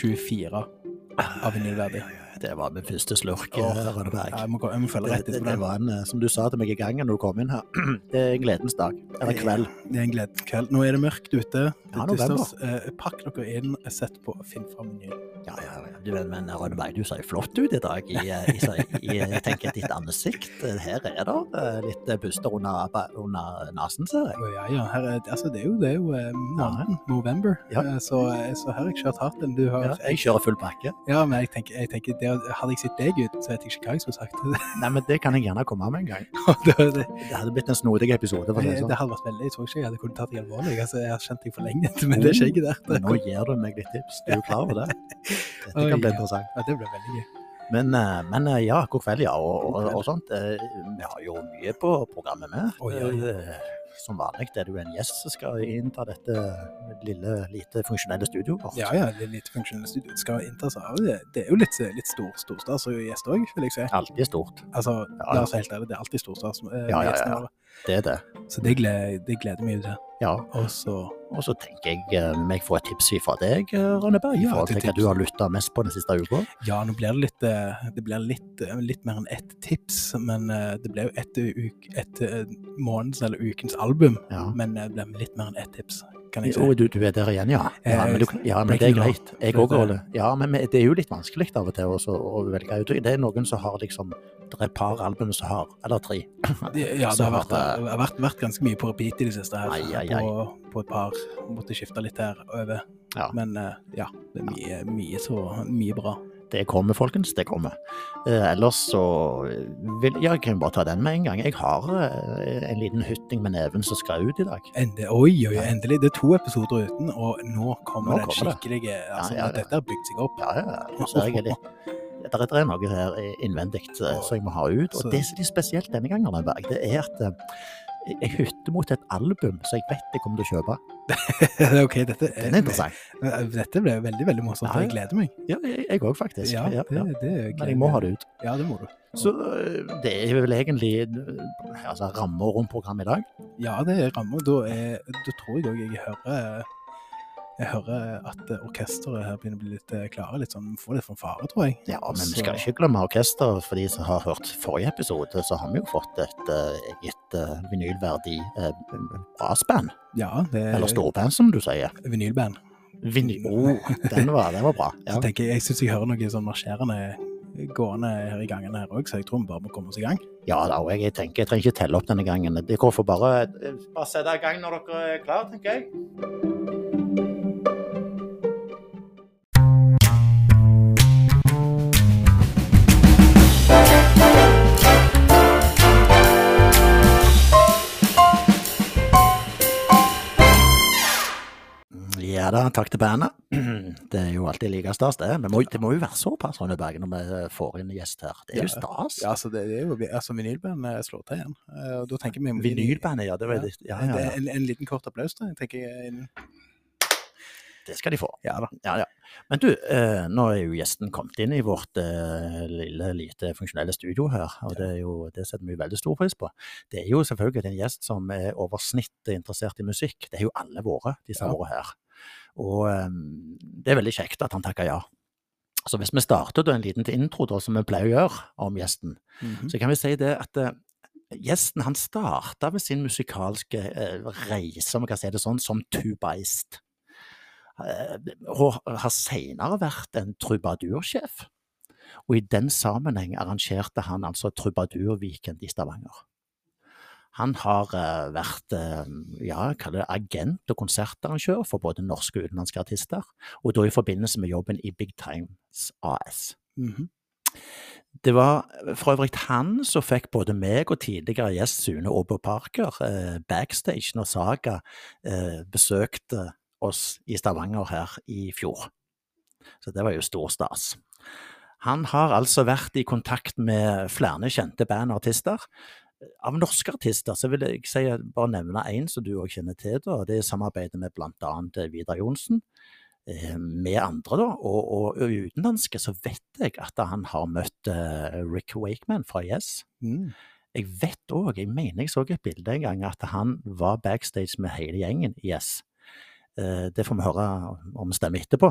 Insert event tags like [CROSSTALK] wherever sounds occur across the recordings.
episode 24 av Vinylverdig. Det var min første slurk, Oh, eh, Rønneberg. Jeg må, gå- jeg må følge rett etter det, det, det var en, eh, som du sa til meg i gangen når du kom inn her, [CLEARS THROAT] det er en gledens dag. Eller kveld. Det er en gledens kveld. Nå er det mørkt ute. Ja, er november. Eh, Pakk dere inn, sett på Finn fram vinyl. Ja, ja, ja. Du, men Rønneberg, du ser jo flott ut i dag. I, eh, i, i, jeg tenker ditt ansikt. Her er det litt puster under, under nesen, ser jeg. Ja, ja. Her er, altså, det er jo, det er jo måneden, november, Ja. Eh, så, så her har jeg kjørt hardt. Du har, Ja, jeg kjører full pakke. ja, men jeg tenker, jeg tenker det, hadde jeg sett deg ut, så vet jeg ikke hva jeg skulle sagt. [LAUGHS] Nei, men det kan jeg gjerne komme med en gang. det, det, Det hadde blitt en snodig episode. for det det sånn. hadde vært veldig, Jeg tror ikke jeg hadde kunnet tatt deg alvorlig. Altså, jeg har kjent deg for lenge [LAUGHS] med det skjegget der. Men nå gir du meg litt tips. Du er jo klar over det? [LAUGHS] Dette kan bli ja. interessant. Ja, det ble veldig gøy. Men, eh, men eh, ja, god kveld, ja. Og, og, og sånt. Eh, Vi har jo mye på programmet med. ja, oi. Eh, Som vanlig er det jo en gjest som skal innta dette lille, lite funksjonelle studioet vårt. Ja, ja, det lite funksjonelle studio. skal skal seg av det. Det er jo litt, litt stor, storstas og gjest òg, vil jeg si. Alltid stort. Altså, Ja, la oss være helt ærlige, det er alltid storstas med Ja, ja, ja, ja. Det er det. Så det gleder, det gleder jo til. Ja. Og så Og så tenker jeg vi får et tips fra deg, eh, Rønneberg, i Ja, forhold til hva du har lytta mest på den siste uka. Ja, nå blir det litt eh, Det blir litt, eh, litt mer enn ett tips, men eh, det ble jo ett et eh, månedens eller ukens album. Ja. Men eh, det ble litt mer enn ett tips, kan jeg si. Jo, du, du er der igjen, ja. Ja, Eh, men, du, ja, men det er greit. Jeg òg holder. Ja, men det er jo litt vanskelig av og til også, å velge ut. Det er noen som har liksom Det er et par album som har Eller tre. Ja, det har vært, det har vært, vært ganske mye på repeat i det siste her. Ai, ai, ai. På, på et par. Måtte skifte litt her over. Ja. Men eh, ja, det er mye, mye, så, mye bra. Det kommer, folkens. Det kommer. Eh, ellers så vil ja, Jeg kan bare ta den med en gang. Jeg har eh, en liten hytting med neven som skal ut i dag. Ende, oi, oi, endelig. Det er to episoder uten, og nå kommer Nå den skikkelige det. altså, ja, ja. Dette har bygd seg opp. Ja, ja, ja. Ser jeg litt det er, er noe her innvendig eh, som jeg må ha ut. Og Så- det som er spesielt denne gangen, det er at jeg hytter mot et album så jeg vet jeg kommer til å kjøpe. [LAUGHS] ok, dette Den er interessant. Dette ble veldig veldig morsomt. Ja. Jeg gleder meg. Ja, jeg òg, faktisk. Ja, Ja, det, det Men jeg må ha det ut. Ja, det må du. Så øh, det er vel egentlig øh, altså, rammer rundt programmet i dag. Ja, det er rammer. Da, da tror jeg òg jeg hører jeg hører at orkesteret her begynner å bli litt eh, klare. Litt sånn, Får litt fanfare, tror jeg. Ja, men vi skal ikke glemme orkesteret. For de som har hørt forrige episode, så har vi jo fått et gitt eget øh, vinylverdig brassband. Ja, det er Eller storband, som du sier. vinylband. Vinyl... Oh, den var, den var bra. [LAUGHS] Ja. Så tenker jeg jeg syns jeg hører noe sånn marsjerende gående her i gangene her òg, så jeg tror vi bare må komme oss i gang. ja da, og jeg tenker jeg trenger ikke telle opp denne gangen. Det går for bare Bare sette i gang når dere er klare, tenker jeg. Da, takk til bandet. [CLEARS THROAT] Det er jo alltid like stas, det. Men må, det må jo være såpass, Rønne Bergen når vi får inn gjest her. Det er jo stas. Ja, altså, det, det er jo, altså Vinylband eh, slår til igjen. Eh, og da tenker vi Vinylbandet, ja. Det, var, det. Ja, ja, ja. en, en liten kort applaus, da. Jeg tenker eh, det skal de få. Ja da. Ja, ja. Men du, eh, nå er jo gjesten kommet inn i vårt eh, lille, lite funksjonelle studio her, og det, jo, det setter vi veldig stor pris på. Det er jo selvfølgelig en gjest som er over snittet interessert i musikk. Det er jo alle våre, de som har vært her. Og eh, det er veldig kjekt at han takker ja. Så hvis vi starter da en liten intro, da, som vi pleier å gjøre om gjesten, Mhm. så kan vi si det at eh, gjesten han starta med sin musikalske eh, reise, om vi kan si det sånn, som tubaist. Hun og har senere vært en trubadursjef. Og i den sammenheng arrangerte han altså Trubadurviken i Stavanger. Han har eh, vært eh, ja, det agent og konsertarrangør for både norske og utenlandske artister, og da i forbindelse med jobben i Big Times AS. Mhm. Det var for øvrig han som fikk både meg og tidligere gjest Sune Aabo Parker eh, backstage når Saga eh, besøkte oss i Stavanger her i fjor. Så det var jo stor stas. Han har altså vært i kontakt med flere kjente band og artister. Av norske artister så vil jeg si, bare nevne én som du òg kjenner til. Da. Det er samarbeidet med blant annet Vidar Johnsen. Eh, med andre, da, og, og utenlandske, så vet jeg at han har møtt eh, Rick Wakeman fra Yes. Mm. Jeg vet òg, jeg mener jeg så et bilde en gang, at han var backstage med hele gjengen i Yes. Eh, det får vi høre om stemmer etterpå.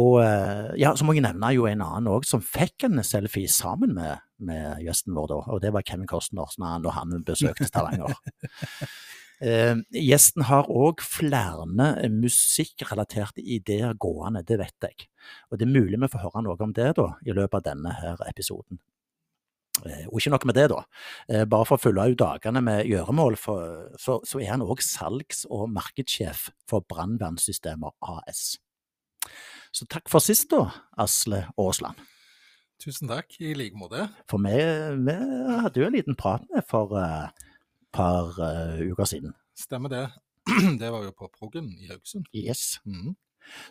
Og eh, ja, så må jeg nevne jo en annen òg som fikk en selfie sammen med, med gjesten vår da, og det var Kevin Costner når han besøkte Stavanger. [LAUGHS] Eh, gjesten har òg flere musikkrelaterte ideer gående, det vet jeg. Og det er mulig vi får høre noe om det da, i løpet av denne her episoden. Eh, og ikke nok med det, da. Eh, bare for å fylle ut dagene med gjøremål, for, så, så, er han òg salgs- og markedssjef for Brannvernsystemer AS. Så takk for sist, da, Asle Aasland. Tusen takk, i like måte. For vi, vi, hadde jo en liten prat med for et uh, par uh, uker siden. Stemmer det. [CLEARS THROAT] Det var jo på Proggen i Haugesund. Yes. Mm.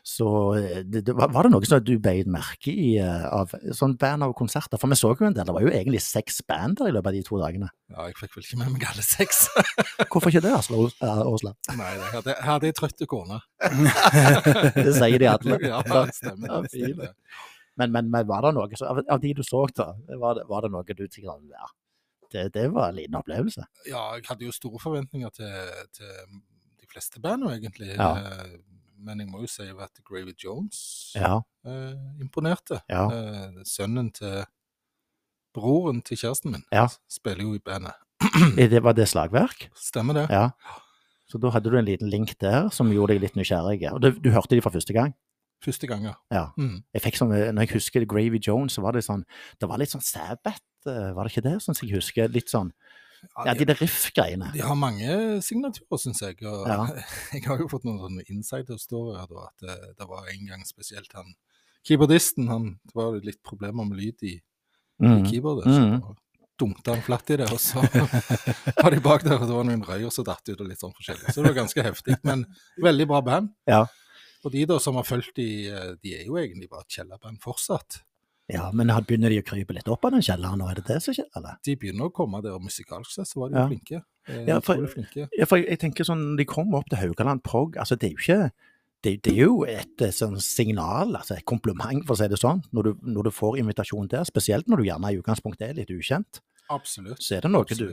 Så eh, det, det, var det noe som du beit merke i uh, av sånn band og konserter? For vi så jo en del, det var jo egentlig seks band der i løpet av de to dagene. Ja, jeg fikk vel ikke med meg alle seks. [LAUGHS] Hvorfor ikke det, Asle Aasland? Nei, det hadde, hadde jeg trøtte kone. [LAUGHS] det sier de alle. [LAUGHS] ja, det stemmer. Ja. Men, men, men, var det noe så, av, av, de du så, da, var det, var det noe du tenkte ja, det, det, var en liten opplevelse? Ja, jeg hadde jo store forventninger til, til de fleste bandene, egentlig. Ja. Eh, men jeg må jo si at Gravy Jones ja. eh, imponerte. Ja. Eh, sønnen til broren til kjæresten min ja. spiller jo i bandet. [CLEARS THROAT] det var det slagverk? Stemmer det. Ja. Så da hadde du en liten link der som gjorde deg litt nysgjerrig. Og du, du hørte de for første gang? Første gang, ja. ja. Mm. Jeg fikk sånn, Når jeg husker Gravy Jones, så var det sånn Det var litt sånn Sabbath, eh, var det ikke det? Sånn som jeg husker. Litt sånn ja, de der riff-greiene. De har mange signaturer, syns jeg. Og ja. [LAUGHS] jeg har jo fått noen sånne insider-storyer. At det, det, var en gang spesielt han keyboardisten han, Det var litt problemer med lyd i, mm. i keyboardet. Mm. Så dumte han flatt i det, og så [LAUGHS] var de bak der, og det var noen røyer som datt ut, og litt sånn forskjellig. Så det var ganske heftig. Men veldig bra band. Ja. Og de da som har fulgt de, de er jo egentlig bare et kjellerband fortsatt. Ja, men begynner de å krype litt opp av den kjelleren og er det det som skjer, eller? De begynner å komme der, og musikalsk sett så var de ja. flinke. Eh, ja, for, flinke. ja, for jeg tenker sånn, de kommer opp til Haugaland Prog, altså det er jo ikke det, det, er jo et sånn signal, altså et kompliment, for å si det sånn, når du, når du får invitasjon der. Spesielt når du gjerne i utgangspunktet er litt ukjent. Absolutt. Så er det noe du,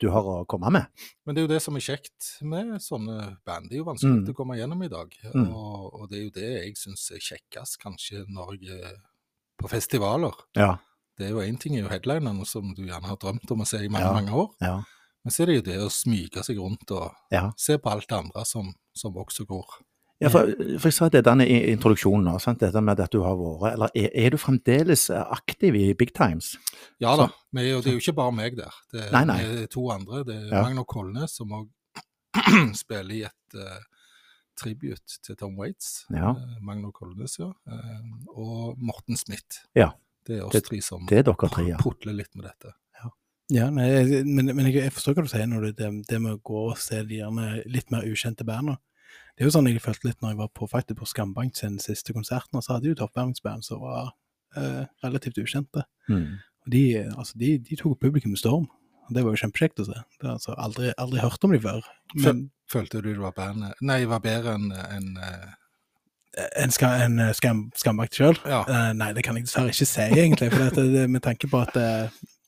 du har å komme med. Men det er jo det som er kjekt med sånne band. Det er jo vanskelig Mm. å komme gjennom i dag. Mm. Og, og det er jo det jeg syns er kjekkest, kanskje, når jeg er på festivaler. Ja. Det er jo én ting er jo headlinerne, som du gjerne har drømt om å se i mange, Ja. mange år. Ja. Men så er det jo det å smyge seg rundt og se på alt det andre som, som også går. Ja, for, for jeg sa det denne introduksjonen nå, sant? dette med at du har vært Eller er, er du fremdeles aktiv i Big Times? Ja da, men det er jo ikke bare meg der. Det, Nei, nei. det er to andre. Det er Ja. Magnor Kolnes, som òg [CLEARS THROAT] spiller i et uh, tribute til Tom Waits. Ja. Uh, Magnar Kolnes, ja. Eh, og Morten Smith. Ja. Det er oss Det- tre som Det er ja. putler litt med dette. Ja, nei, men, men jeg, jeg forstår hva du sier når det, det, med å gå og se de litt mer ukjente bandene. Det er jo sånn jeg følte litt når jeg var på, faktisk på Skambank sin siste konserten, så hadde de jo et oppvarmingsband som var eh, relativt ukjente. Mm. Og de, altså, de, de tok publikum med storm. Det var jo kjempekjekt å se. Det har altså aldri, aldri hørt om de før. Men Følte du det var, bandet, nei, var bedre enn enn, eh, en, ska, en eh, skam, skambakt sjøl? Ja. Eh, nei, det kan jeg dessverre ikke si, egentlig. For det, det, med, tanke på at,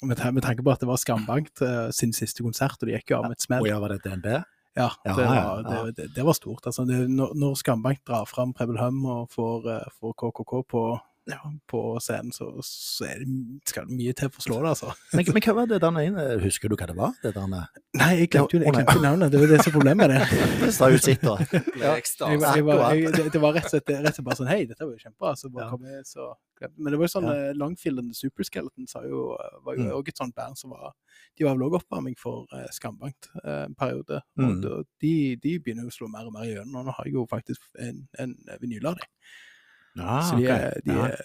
med, med tanke på at det var Skambankt sin siste konsert, og de gikk jo av med et smell. Ja, var det DNB? Ja, Ja, det, ja, var, ja. Det, det, det var stort. Altså, det, når, når Skambank drar fram Prebble Hum og får, får KKK på, ja, på scenen, så, så er det, skal det mye til for å slå det, altså. [LAUGHS] Men, men hva var det der ene Husker du hva det var? Det der Nei, jeg glemte jo det. Jeg glemte jo navnet. Det var det som er problemet med det. [LAUGHS] Det sa jo sitt, da. [LAUGHS] Ja. Jeg, jeg, var- det, det var rett og slett, rett og slett bare sånn Hei, dette var jo kjempebra. Så bare Ja. kom jeg, så Men det var jo sånn Ja. ja. Longfield and the Super Skeletons var jo, òg Mm. et sånt band som var De var vel òg oppvarming for uh, Skambankt eh, en periode. Mm. Og de, de begynner jo å slå mer og mer igjennom. Og nå har jeg jo faktisk en, en vinyl av dem. Ja, så de ok. er, de er,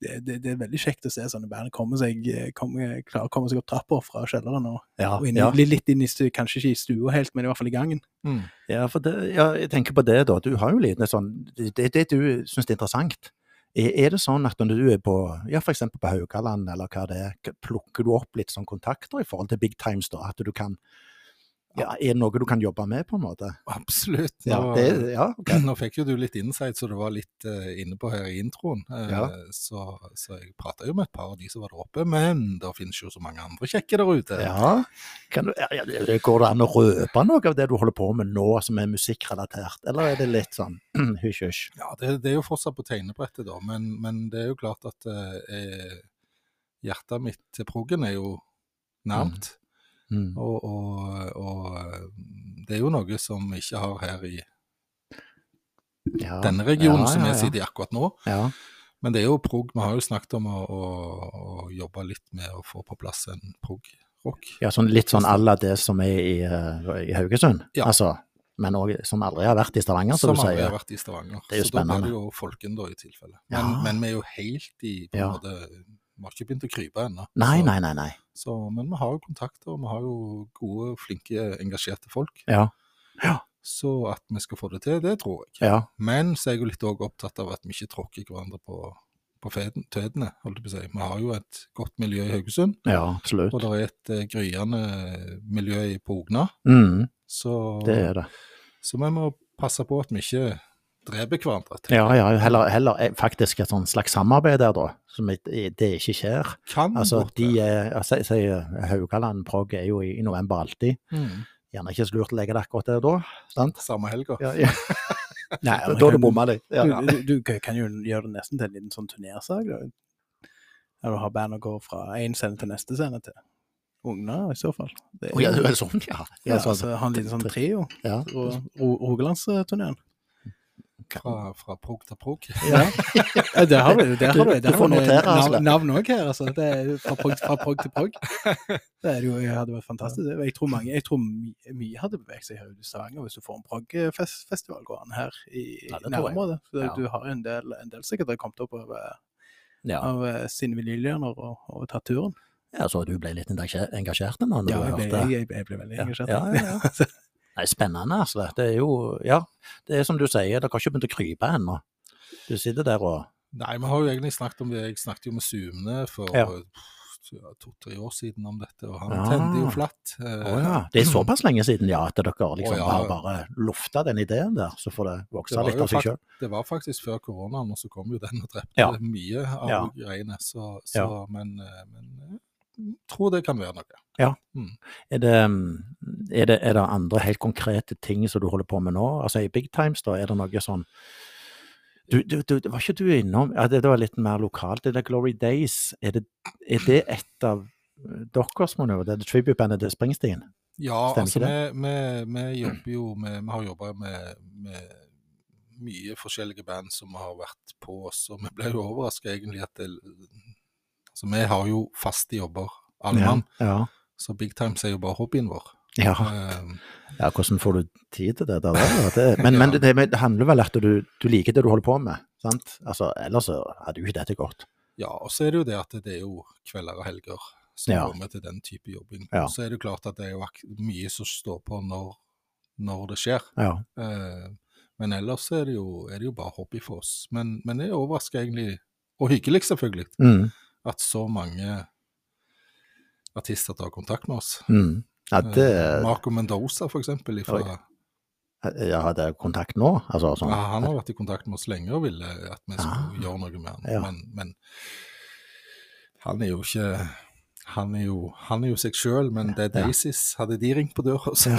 det, det, det er veldig kjekt å se sånne band komme seg, komme, klare å komme seg opp trappa fra kjelleren og, Ja, og inn, ja. litt inn i kanskje ikke i stua helt, men i hvert fall i gangen. Mm. Ja, for det, ja, jeg tenker på det, da. Du har jo litt sånn Det, det du syns er interessant. Er, er det sånn at når du er på ja, f.eks. på Haugaland, eller hva det er, plukker du opp litt sånn kontakter i forhold til Big Times, da? At du kan Ja, Er det noe du kan jobbe med, på en måte? Absolutt. Nå, Ja, det, ja, okay. [CLEARS THROAT] nå fikk jo du litt insight, så det var litt uh, inne på her i introen. Uh, Ja. så, så jeg prata jo med et par av de som var der oppe, men det finnes jo så mange andre kjekke der ute. ja. Kan du, Går det an å røpe noe av det du holder på med nå som er musikkrelatert, eller er det litt sånn [CLEARS THROAT] hysj-hysj? Ja, det, det er jo fortsatt på tegnebrettet, da, men, men det er jo klart at uh, hjertet mitt til proggen er jo nærmt. Mm. Og, og, og eh, det er jo noe som vi ikke har her i Ja. denne regionen Ja, som ja, vi sitter i akkurat nå. Ja. Men det er jo prog. Vi har jo snakket om å, å, å jobbe litt med å få på plass en prog-rock. ja, sånn, litt sånn à la det som er i, eh, i Haugesund, Ja. altså. Men òg som aldri har vært i Stavanger, Som som du aldri har vært i Stavanger. Det er jo så da spennende. blir det jo Folken da i tilfelle. Men, men vi er jo helt i på en måte Vi har ikke begynt å krype ennå. Nei, nei, nei. nei. Så, men vi har jo kontakter, og vi har jo gode, flinke, engasjerte folk. Ja. Så at vi skal få det til, det tror jeg. Ja. Men så er jeg jo litt opptatt av at vi ikke tråkker hverandre på, på feden, tødene. holdt jeg på å si. Vi har jo et godt miljø i Haugesund, ja, absolutt. og det er et eh, gryende miljø i på Ogna. Mm, Så, det er det. så vi må passe på at vi ikke dreper hverandre. tenker Ja, ja, heller, heller eh, faktisk et sånn slags samarbeid der, da. Som it- det ikke skjer. Kan Altså, de er altså, jeg Haugaland Prog er jo i, november alltid. Mm. Gjerne ikke så lurt å legge det akkurat der da, sant? Samme helga. Ja, ja. [LAUGHS] Nei, Da har du bomma deg. Ja. Du, du, du kan jo gjøre det nesten til en liten sånn turnersak. Når du har bandet går fra én scene til neste scene til Ugna, i så fall. Det Å, ja, det er sånn, ja. ja, ja, sånn. altså, ha en liten sånn trio. ja. Ro- Ro- Rogalandsturneen. Fra, fra prog til prog. Ja. Ja, det har du der har du, du får notere, navn òg her. Altså. Det er fra prog, fra prog til prog. Det er jo, hadde vært fantastisk. Jeg tror, mange, jeg tror my- mye hadde beveget seg her i Stavanger hvis du får en prog-festival gående her i Ja, nærområdet. Ja. Du har en del, en del sikkert har kommet opp av, Ja. av eh, sine vinylhjørner og, og tatt turen. ja, så du ble litt engasjert nå? Ja, jeg ble, jeg, jeg ble veldig Ja. engasjert. Ja, ja, ja. [LAUGHS] Nei, spennende, altså. Det er jo Ja, det er som du sier, dere har ikke begynt å krype ennå. Du sitter der og Nei, vi har jo egentlig snakket om det. Jeg snakket jo med Sumne for Ja. to-tre år siden om dette, og han Ja. tente jo flatt. Eh, ja. Det er såpass lenge siden, ja, at dere liksom oh, ja. har bare lufta den ideen der, så får det vokse litt av seg sjøl. Det var faktisk før koronaen, og så kom jo den og drepte mye av greiene. Så, så men, eh, men jeg tror det kan være noe. Er det, mm, er, det, er det andre helt konkrete ting som du holder på med nå? Altså i Big Times, da, er det noe sånn du, du, du, Var ikke du innom ja, det, det var litt mer lokalt. Det der Glory Days, er det, er det et av deres manøver? Det er det tribute-bandet til Springsteen? Ja, Stemmer altså vi, vi, vi jobber jo med Vi har jobba med, med mye forskjellige band som har vært på oss, og vi ble jo overraska egentlig at det Altså, vi har jo faste jobber, alle mann, Ja. så Big Times er jo bare hobbyen vår. Ja. Eh, ja, hvordan får du tid til det der? Det, men, men [LAUGHS] det, det handler vel at du, du liker det du holder på med, sant? Altså, ellers så hadde jo ikke dette gått. Ja, og så er det jo det at det er jo kvelder og helger som Ja. kommer til den type jobbing. Ja. Så er det jo klart at det er jo mye som står på når, når det skjer. Ja. Eh, men ellers er det, jo, er det jo bare hobby for oss. Men, men det overrasker egentlig, og hyggelig selvfølgelig, Mm, at så mange artister tar kontakt med oss. mm. Ja, det Eh, Marco Mendoza for eksempel, ifra. Jeg hadde kontakt nå? Altså, sånn. ja, han har vært i kontakt med oss lenge og ville at vi skulle Ah. gjøre noe med han. Ja. Men, men han er jo ikke han er jo, han er jo seg sjøl, men det er Ja. Hadde de ringt på døra, så [LAUGHS]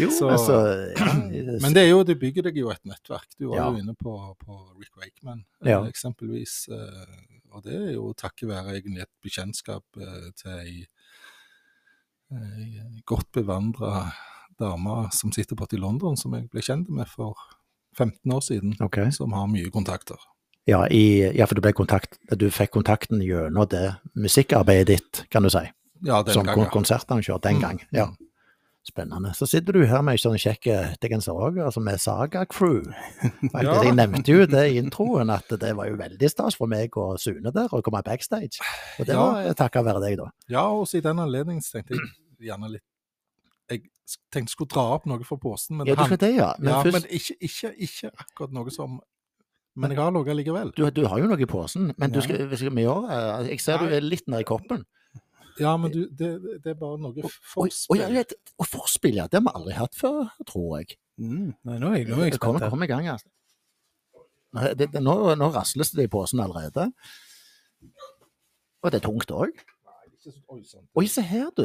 Jo, Så- altså ja, [CLEARS THROAT] Men det er jo, du bygger deg jo et nettverk. Du var Ja. jo inne på, på Rick Wakeman, eh, eksempelvis. eh, og det er jo takket være egentlig et bekjentskap eh, til ei ei godt bevandra dame som sitter borte i London, som jeg ble kjent med for 15 år siden, okay. som har mye kontakter. Ja, i, ja, for du, kontakt, du fikk kontakten gjennom det musikkarbeidet ditt, kan du si. Ja, den Som gang, ja. konsertarrangør den Mm, gang. Ja. Spennende. Så sitter du her med ei sånn kjekk hettegenser òg, altså med Saga Crew. [LAUGHS] Ja. Jeg nevnte jo det i introen, at det var jo veldig stas for meg og Sune der å komme backstage. Og det Ja. var takket være deg, da. Ja, og i den anledning tenkte jeg gjerne litt Jeg tenkte jeg skulle dra opp noe fra posten, men, Ja, det, ja. Men, ja, først, men ikke, ikke, ikke akkurat noe som Men jeg har noe likevel. du, du har jo noe i posen, men du skal, skal vi gjøre? Jeg ser du er litt nedi i koppen. Ja, men du, det, det er bare noe forspill. Å ja, forspill, ja. Det har vi aldri hatt før, tror jeg. Mm, nei, nå er jeg, nå er jeg Kom, spent. kom i gang, altså. Det, det, nå, nå rasles det i posen allerede. Og det er tungt òg. Oi, se her, du.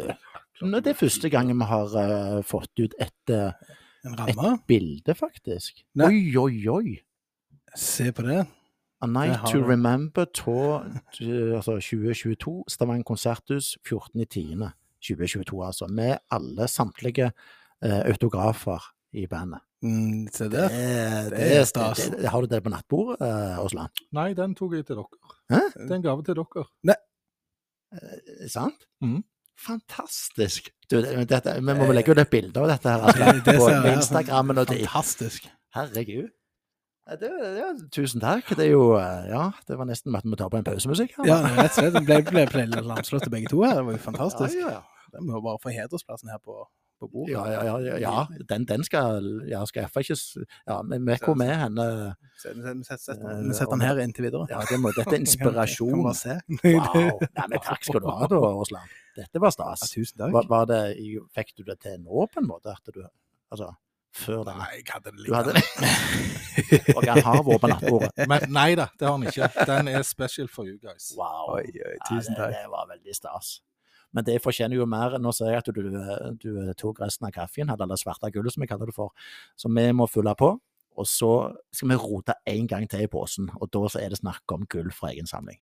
Nå, det er første gangen vi har uh, fått ut et, uh, En ramme? bilde, faktisk. Nei. Oi, oi, oi. Se på det. A Night to. Remember to, to, altså 2022, Stavanger konserthus 14.10.2022, altså. Med alle samtlige eh, autografer i bandet. Mm, se der. Det, det er stas. det- det- har du det på nattbordet, eh, Åsland? Nei, den tok jeg til dere. Hæ? Det er en gave til dere. Eh, Sant? Mm. Fantastisk. Du, dette, vi må legge ut et bilde av dette her altså, [LAUGHS] Det på. Instagrammen. Og til Fantastisk. herregud. Ja, Det, ja, tusen takk. Det er jo eh, Ja, det var nesten at vi må ta på en pausemusikk her. Ja, rett og slett. Det ble, ble, ble lamslått begge to her. Det var jo fantastisk. Ja, ja, Det må jo bare få hedersplassen her på, på bordet. ja, ja, ja, ja, ja. Den, den skal Ja, skal jeg ikke Ja, vi vet hvor vi er henne. Vi setter- setter- setter vi setter den her inntil videre. Ja, det må, dette er [LAUGHS] inspirasjon. Kan kan se. Wow. Nei, men takk skal du ha, da, Åsland. Dette var Ja, stas. tusen takk. Var, var det, fikk du det til nå, på en måte? At du Altså, før den? Nei, jeg hadde det Du hadde. [LAUGHS] Og han har vært på nattbordet. [LAUGHS] Men nei da, det har han ikke. Den er special for you guys. Wow. Oi, oi, Ja, tusen det, takk. det var veldig stas. Men det fortjener jo mer. Nå ser jeg at du, du tok resten av kaffen, hadde det svarte gullet, som jeg kaller det for. Så vi må fylle på. Og så skal vi rote en gang til i posen, og da så er det snakk om gull fra egen samling.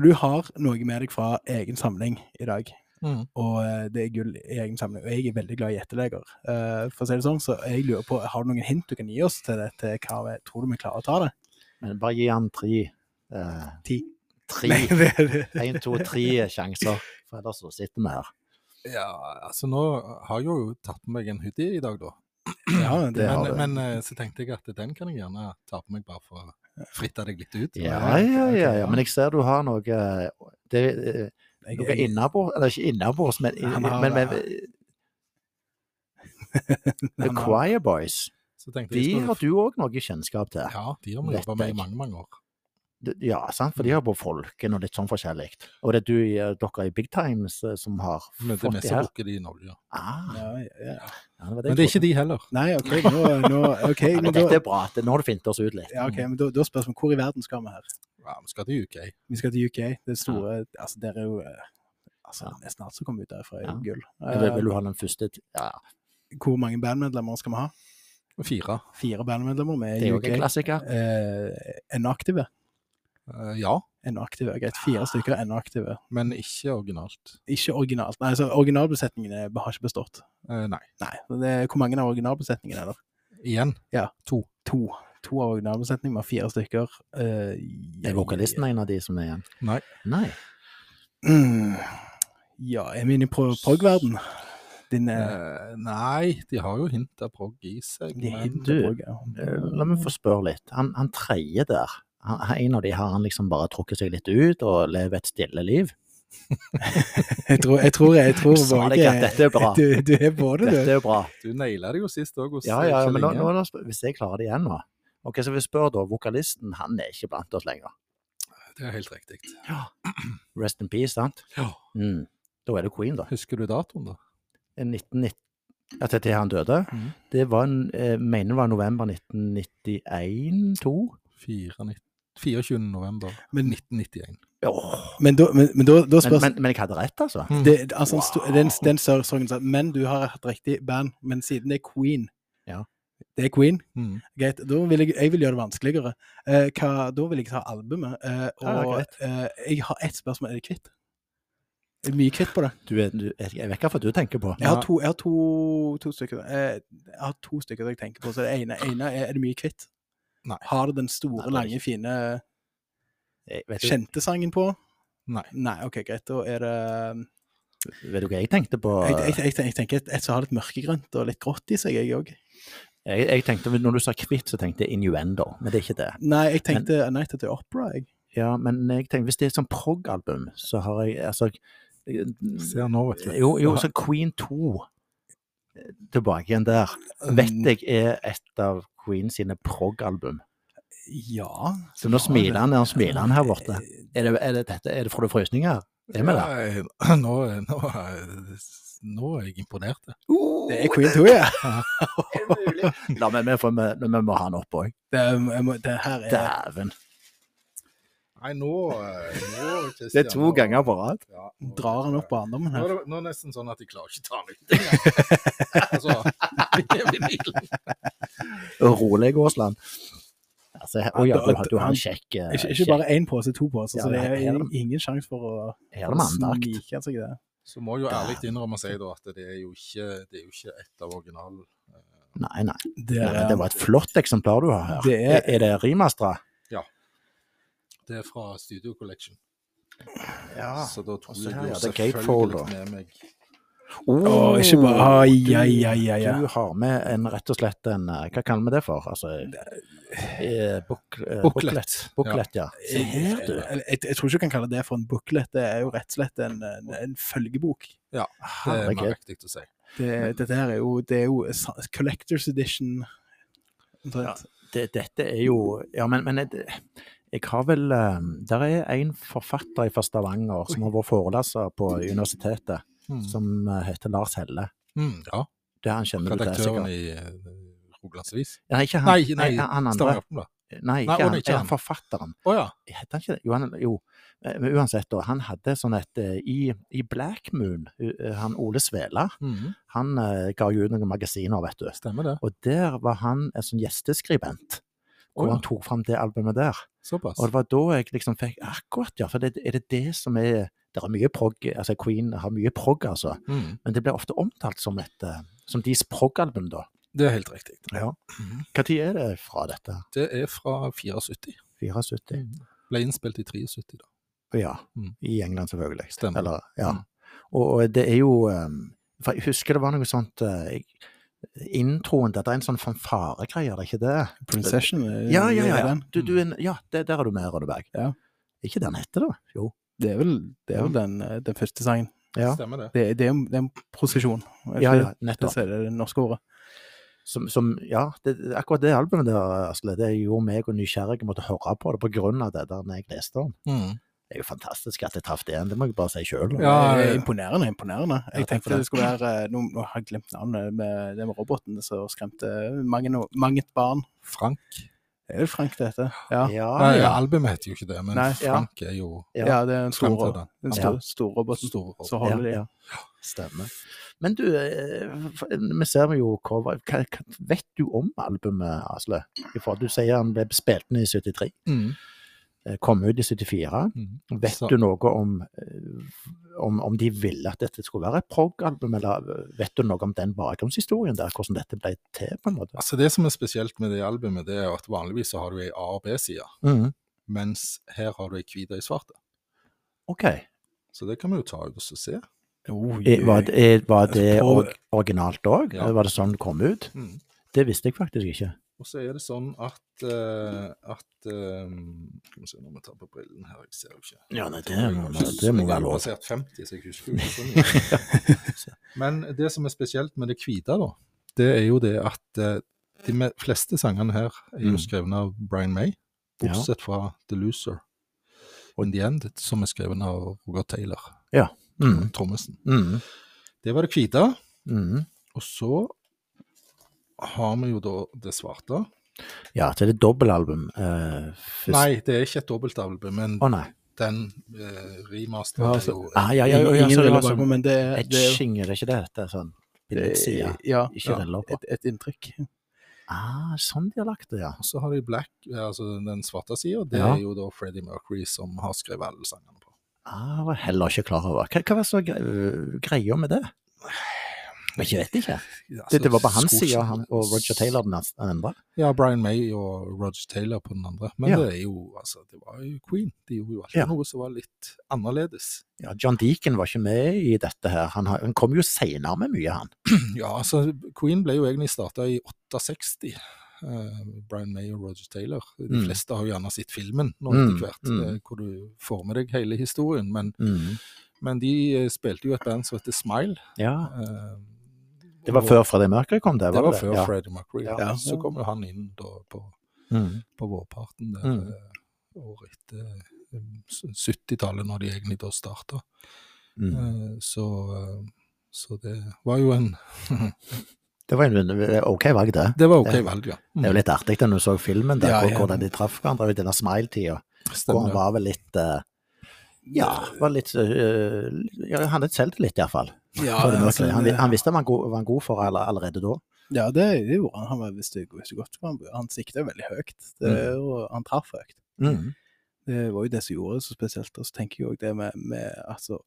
For du har noe med deg fra egen samling i dag. Mm. Og eh, det er gull i egen samling. Og jeg er veldig glad i gjetteleger. Uh, for å si det sånn, så jeg lurer på, har du noen hint du kan gi oss til dette? Hva vi, tror du vi klarer å ta det? Men bare gi han tre Uh, Ti? Tre, er [LAUGHS] en, to, tre sjanser, for ellers så sitter vi her. Ja, altså nå har jeg jo tatt på meg en hoodie i dag, da. Ja, [CLEARS THROAT] det har Men, men eh, så tenkte jeg at den kan jeg gjerne ta på meg bare for å fritte deg litt ut. Ja, ja, ja, ja. Men jeg ser du har noe eh, det, eh, Noe innabords, eller ikke innabords, men, har- men, men [LAUGHS] The Choir Boys, de har du òg noe kjennskap til. Ja, de har vi jobba med i mange, mange år. Ja, sant? for de har på Folken og litt sånn forskjellig. Og det er du, dere i Big Times eh, som har Men det er fått mest de her. bruker de i Norge. Ah, Ja, ja, ja. ja, det var Men det er ikke de heller. Nei, OK, nå, nå okay. Ja, men men dette er bra. Nå har du fint oss ut litt. ja, ok, men da, da spørs det hvor i verden skal vi her? Ja, Vi skal til UK. Vi skal til UK. Det store Altså, dere er jo eh, altså, Ja. Nesten alt som kommer ut derfra, er Ja. jo gull. Vil, vil Eh, du ha den første Ja, hvor mange bandmedlemmer skal vi ha? Fire. Fire bandmedlemmer med UK. det er jo ikke en klassiker. Eh, en aktive. Eh, ja, Ennå aktive. Greit, fire stykker ennå aktive. men ikke originalt. Ikke originalt. Nei, så originalbesetningen er- har ikke bestått. Eh, nei. Nei. Det er, hvor mange av originalbesetningen er det? Igjen. To. To To av originalbesetningen var fire stykker. Eh, Er vokalisten en av de som er igjen? Nei. Nei. Mm. [CLEARS THROAT] Ja, er vi inne i pro- prog-verden? Din eh, Eh, nei, de har jo hint av prog i seg. de men du, prog, ja. Eh, La meg få spørre litt. Han, han tredje der, en av de har han liksom bare trukket seg litt ut og lever et stille liv. [LAUGHS] jeg tror jeg, tror, jeg tror Sa deg at dette er bra. [LAUGHS] Du, du er både, dette du. Dette er bra. Du naila det jo sist òg. Ja, ja, eh, men nå, nå, hvis jeg klarer det igjen nå Ok, Så vi spør da, vokalisten han er ikke blant oss lenger? Det er helt riktig. Ja. Rest in peace, sant? Ja. Mm. Da er det Queen, da. Husker du datoen, da? Eh, 1990. At til han døde? Mm. Det var, en, jeg mener det var november 1991-2. 94 24. november 1991. men, da, men, men, da, da spørs men, men, jeg hadde rett, altså? Mm. Det, altså wow. den, den sorgen sa Men du har hatt riktig band, men siden det er Queen ja. Det er Queen. Mm. Greit. Da vil jeg, jeg vil gjøre det vanskeligere. Eh, hva, da vil jeg ta albumet. Eh, og ja, eh, jeg har ett spørsmål. Er det kvitt? Jeg er mye kvitt på det. Du, du, jeg vet ikke hva du tenker på. Jeg har to, jeg har to, to stykker eh, jeg har to stykker jeg tenker på. så Det ene, ene er, er det mye kvitt. Nei. Har det den store, Nei, det lange, fine Jeg, vet, du, kjente sangen på? Nei. Nei, OK, greit. Da er det vet du hva jeg tenkte på? Jeg, jeg, jeg, jeg tenker et, et som har litt mørkegrønt og litt grått i seg, jeg òg. Jeg, jeg tenkte, Når du sa kvitt, så tenkte jeg innuendo, men det er ikke det. Nei, jeg tenkte A Night at the Opera, jeg. Ja, men jeg tenkte, hvis det er et sånt prog-album, så har jeg altså Ser nå, vet du. Jo, jo, så Queen 2 eh, tilbake igjen der, vet jeg er et av Queen sine prog-album. Ja. Så nå smiler han, han smiler han her borte. Er det, er det dette, er det får du frysninger? Er vi der? Nå, nå, nå er jeg imponert. Uh, Det er Queen 2, ja. La meg, med, for vi, vi må ha han opp òg. Det, er- jeg må- det her er Dæven. Nei, nå, eh, nå [LAUGHS] Det er to ganger på rad. Ja, Drar han opp barndommen Nå er her. det nå er det nesten sånn at de klarer ikke å ta den ut engang. [LAUGHS] altså, vinylen. Rolig, Aasland. Altså, her- å ja, du, har- du har en kjekk eh, Ikke, ikke bare én pose, to poser, Ja, så det her- er er det- ingen sjanse for å Her er det andakt. snike seg det. Så må jeg jo ærlig innrømme å si da at det er jo ikke, det er jo ikke et av original... eh, Nei, nei. Det nei, er, Det var et flott eksemplar du har her. Det er- er, det remastera? Det er fra Studio Collection. Ja. Så da tok jeg du jo ja, det gatefold, selvfølgelig med meg Å, ikke bare Ai, ai, ai, ai. Du har med en, rett og slett en eh, Hva kaller vi det for? Altså, eh, book, eh. Booklet, ja. Se her, du. Jeg, jeg, jeg tror ikke du kan kalle det for en booklet, det er jo rett og slett en, en, en følgebok. Ja, det er mer riktig å si. Det, dette her er jo, det er jo Collectors Edition. Ja, Det, dette er jo Ja, men, men jeg, jeg har vel eh, Der er en forfatter fra Stavanger som har vært foreleser på universitetet, Mm. som eh, heter Lars Helle. Mm, ja, Det han kjenner du til, redaktøren sikkert. i Rogalandsavis? Rogalandsvis. Nei, ikke han. Nei, nei, han andre. Stavanger Nei, Nei, ikke å, han. nei, ikke Eh, han. Forfatteren. Oh, ja. Heter han ikke det? Jo, han, jo. Eh, men uansett, da, han hadde sånn et eh, I, i Black Moon, eh, han Ole Svela, Mhm, han uh, ga jo ut noen magasiner, vet du. Stemmer det. Og der var han en sånn gjesteskribent. Hvor oh, ja. han tok fram det albumet der. Såpass. Og det var da jeg liksom fikk Akkurat, ja. For det, er det det som er Det er mye prog altså Queen har mye prog, altså. Mm, Men det blir ofte omtalt som et eh, Som deres prog-album, da. det er helt riktig. Ja. Når tid er det fra dette? Det er fra 74. 74? Ble innspilt i 73, da. Ja. Mm. I England, selvfølgelig. Stemmer. Eller, ja. Mm. Og, og det er jo um, For jeg husker det var noe sånt uh, jeg, Introen der, det er en sånn fanfaregreie, er det ikke det? Procession? Ja, Ja, ja, er ja. Du, du, er ja det, der er du med, Rødeberg. Ja. Ikke den heter det? Jo. Det er vel, det er vel den, eh, den første sangen. Ja, Stemmer det. Det, det, er, en- det er en prosesjon. Ja, ja det? nettopp. Det er det norske ordet. Som, som, ja, det, akkurat det albumet der, Asle, det gjorde meg og nysgjerrige måtte høre på det på grunn av det der når jeg leste om. Mm. Det er jo fantastisk at jeg traff det igjen, det må jeg bare si sjøl. Ja, ja. imponerende, imponerende. Jeg tenkte det. skulle være eh, Nå, nå har jeg glemt navnet med det med roboten som skremte mange, mange et barn. Frank. Det er vel Frank det heter? Ja. Ja, Nei, ja. albumet heter jo ikke det, men Nei, ja. Frank er jo Ja. Det er den stor, den. stor Ja. Stor roboten. stor. Så holder de. Stemmer. Men du, eh, vi ser jo cover. Hva, hva vet du om albumet, Asle? Du sier han ble spilt ned i 73, Mm. Eh, kom ut i 74. Mm. Vet Så- du noe om, eh, om, om de ville at dette skulle være et prog-album, eller vet du noe om den bakgrunnshistorien der, hvordan dette ble til, på en måte? Altså Det som er spesielt med det albumet, det er at vanligvis så har du ei A- og B-side, mm. mens her har du ei hvit og ei svart. OK. Så det kan vi jo ta ut og se. Oh, Eh, Var det, eh, var det originalt òg? Ja. Var det sånn det kom ut? Mm. Det visste jeg faktisk ikke. Og så er det sånn at, uh, at eh, Skal vi se når vi tar på brillene her, jeg ser jo ikke. Ja, nei, det må- være det må jeg har lov. passert 50, så jeg husker jo ikke. [LAUGHS] Men det som er spesielt med det hvite, da, det er jo det at uh, de fleste sangene her er jo Mm. skrevet av Brian May, bortsett fra The Loser og In The End, som er skrevet av Roger Taylor, Mm. trommisen. Mm. Det var det hvite. Mm. Og så har vi jo da det svarte. Ja, det er dobbeltalbum. Uh, Nei, det er ikke et dobbeltalbum, men nei. den uh, remasteren Ja, er altså, jo Ah, ja, ja, ja, ja, Ingen så det var bakpå, sånn men det, er- det etching, er det ikke det? Det er sånn billedside. Ja, Ikke ja, et, et inntrykk. Ah, sånn de har lagt det, ja. Og så har de Black, altså den svarte sida. Det Ja. er jo da Freddie Mercury som har skrevet alle sangene på. Ah, var heller ikke klar over. Hva, hva var så greia med det? Jeg vet ikke. Det, det var på hans Altså, side, han og Roger Taylor den andre. Ja, Brian May og Roger Taylor på den andre. Men Ja. det er jo altså, det var jo Queen. De gjorde jo alltid Ja. noe som var litt annerledes. Ja, John Deacon var ikke med i dette her. Han, han kom jo seinere med mye, han. [CLEARS THROAT] Ja, altså Queen ble jo egentlig starta i 68. Uh, Brian May og Roger Taylor. De Mm. fleste har jo gjerne sett filmen nå Mm, etter hvert, mm. eh, hvor du får med deg hele historien. Men, Mm. Men de eh, spilte jo et band som heter Smile. Ja. eh, Det var før Freddie Mercury kom, det? var, Det var det? før ja. Freddie Mercury. Ja. Så kom jo han inn da på, Mm. på vårparten der, Mm. eh, året etter eh, 70-tallet, når de egentlig da starta. Mm. Eh, Så, eh, så det var jo en [LAUGHS] Det var en OK valg, det. Det var OK Det- valg, ja. Det er jo litt artig da når du så filmen der, Ja, ja. hvordan de traff hverandre i denne smile-tida. Hvor han var vel litt eh, Ja, var litt uh, ja, Han hadde selvtillit, iallfall. Ja, altså, han, vi- han visste han var han god for allerede da. ja det, det gjorde han. Han var visste, visste godt hva han. Han sikta veldig høyt, det, og han traff høyt. Mm. Det var jo det som gjorde det så spesielt. Og så tenker jeg òg det med, med altså,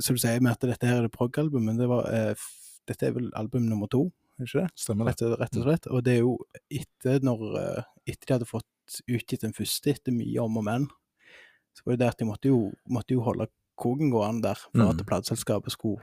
Som du sier med at dette her er det prog-album, men det var, eh, dette er vel album nummer to, ikke det? Stemmer det. Rett, rett og slett. Og det er jo etter når eh, Etter de hadde fått utgitt den første etter mye om og men, så var det det at de måtte jo, måtte jo holde koken gående der for Mm. at plateselskapet skulle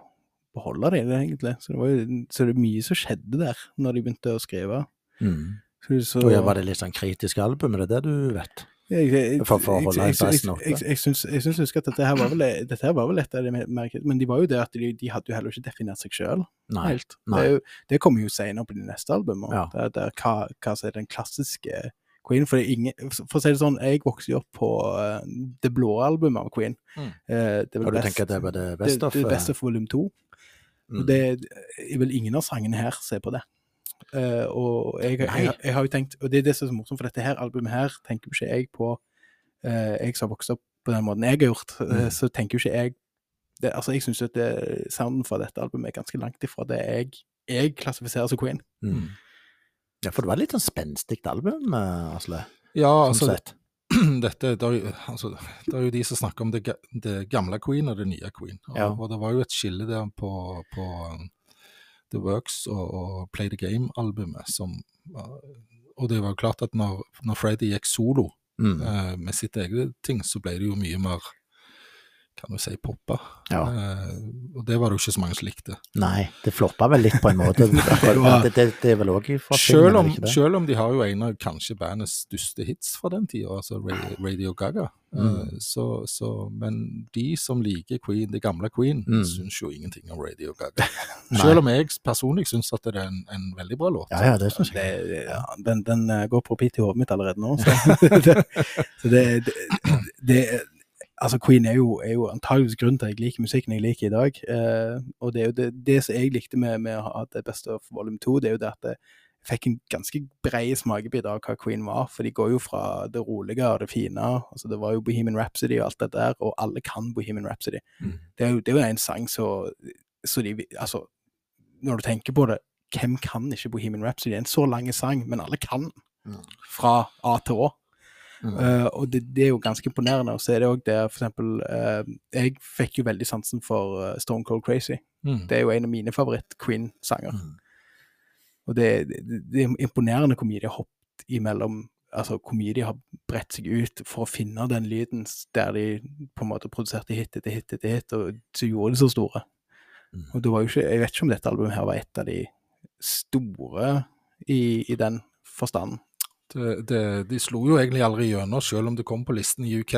beholde det, egentlig. Så det var jo så det mye som skjedde der når de begynte å skrive. Mm. Så, så, Og var det litt sånn kritisk album, er det det du vet? jeg, jeg, For- for å holde interessen oppe. jeg, jeg, jeg syns husker at dette her var vel, dette her var vel et av de mer Men de var jo det at de, de hadde jo heller ikke definert seg sjøl helt. nei. Det, det kommer jo senere på de neste albumene. Ja. Der, der, hva, hva som er den klassiske Queen. For, det ingen, for å si det sånn, jeg vokste jo opp på uh, det blå albumet av Queen. Mm. Uh, det Og du best, tenker det var det det, best of? det er Best eh, of Volume 2. mm. Og det er vel ingen av sangene her ser på det. Uh, og jeg, jeg, jeg har jo tenkt, og det er det som er så morsomt, for dette her albumet her tenker jo ikke jeg på uh, Jeg som har vokst opp på den måten jeg har gjort, mm. uh, så tenker jo ikke jeg det, Altså, jeg syns at sounden fra dette albumet er ganske langt ifra det jeg, jeg klassifiserer som Queen. Mm. Ja, for det var litt sånn spenstig album, eh, Asle. Ja, Sånn altså, sett. [CLEARS THROAT] dette, det, er jo, altså, det er jo de som snakker om det, det gamle Queen og det nye Queen. Og, Ja. og det var jo et skille der på, på um, The Works og, og Play the Game-albumet som uh, Og det var jo klart at når, når Freddy gikk solo Mm. eh, med sitt eget ting, så ble det jo mye mer kan du si poppa. Ja. Eh, og det var det jo ikke så mange som likte. Nei, det floppa vel litt på en måte. [LAUGHS] det, det, det er vel òg fra Selv om, det? selv om de har jo en av kanskje bandets største hits fra den tida, altså Radio, Gaga. Mm. Eh, så, så, men de som liker Queen, det gamle Queen, Mm. syns jo ingenting om Radio Gaga. [LAUGHS] Selv om jeg personlig syns at det er en, en veldig bra låt. Ja, ja, det syns Det, jeg. ja, den, den eh, går på repeat i hodet mitt allerede nå. Så, det, [LAUGHS] så det, det, det Altså, Queen er jo, er jo antageligvis grunnen til at jeg liker musikken jeg liker i dag. Eh, og det er jo det, det som jeg likte med, med å ha det beste of volume 2, det er jo det at jeg fikk en ganske bred smakebit av hva Queen var. For de går jo fra det rolige og det fine. altså Det var jo Bohemian Rhapsody og alt det der, og alle kan Bohemian Rhapsody. Mm. Det er jo, det er jo en sang så, så de Altså, når du tenker på det, hvem kan ikke Bohemian Rhapsody? Det er en så lang sang, men alle kan. Fra A til Å. Mm. Eh, og det, det er jo ganske imponerende. Og så er det òg der, for eksempel eh, Jeg fikk jo veldig sansen for uh, Stone Cold Crazy. Mm. Det er jo en av mine favoritt-Queen-sanger. Mm. Og det, det, det er imponerende hvor mye de har hoppet imellom Altså hvor mye de har bredt seg ut for å finne den lyden der de på en måte produserte hit etter hit etter hit, og så gjorde de så store. Mm. Og det var jo ikke Jeg vet ikke om dette albumet her var et av de store i, i den forstand. Det, det, de slo jo egentlig aldri gjennom, selv om det kom på listen i UK.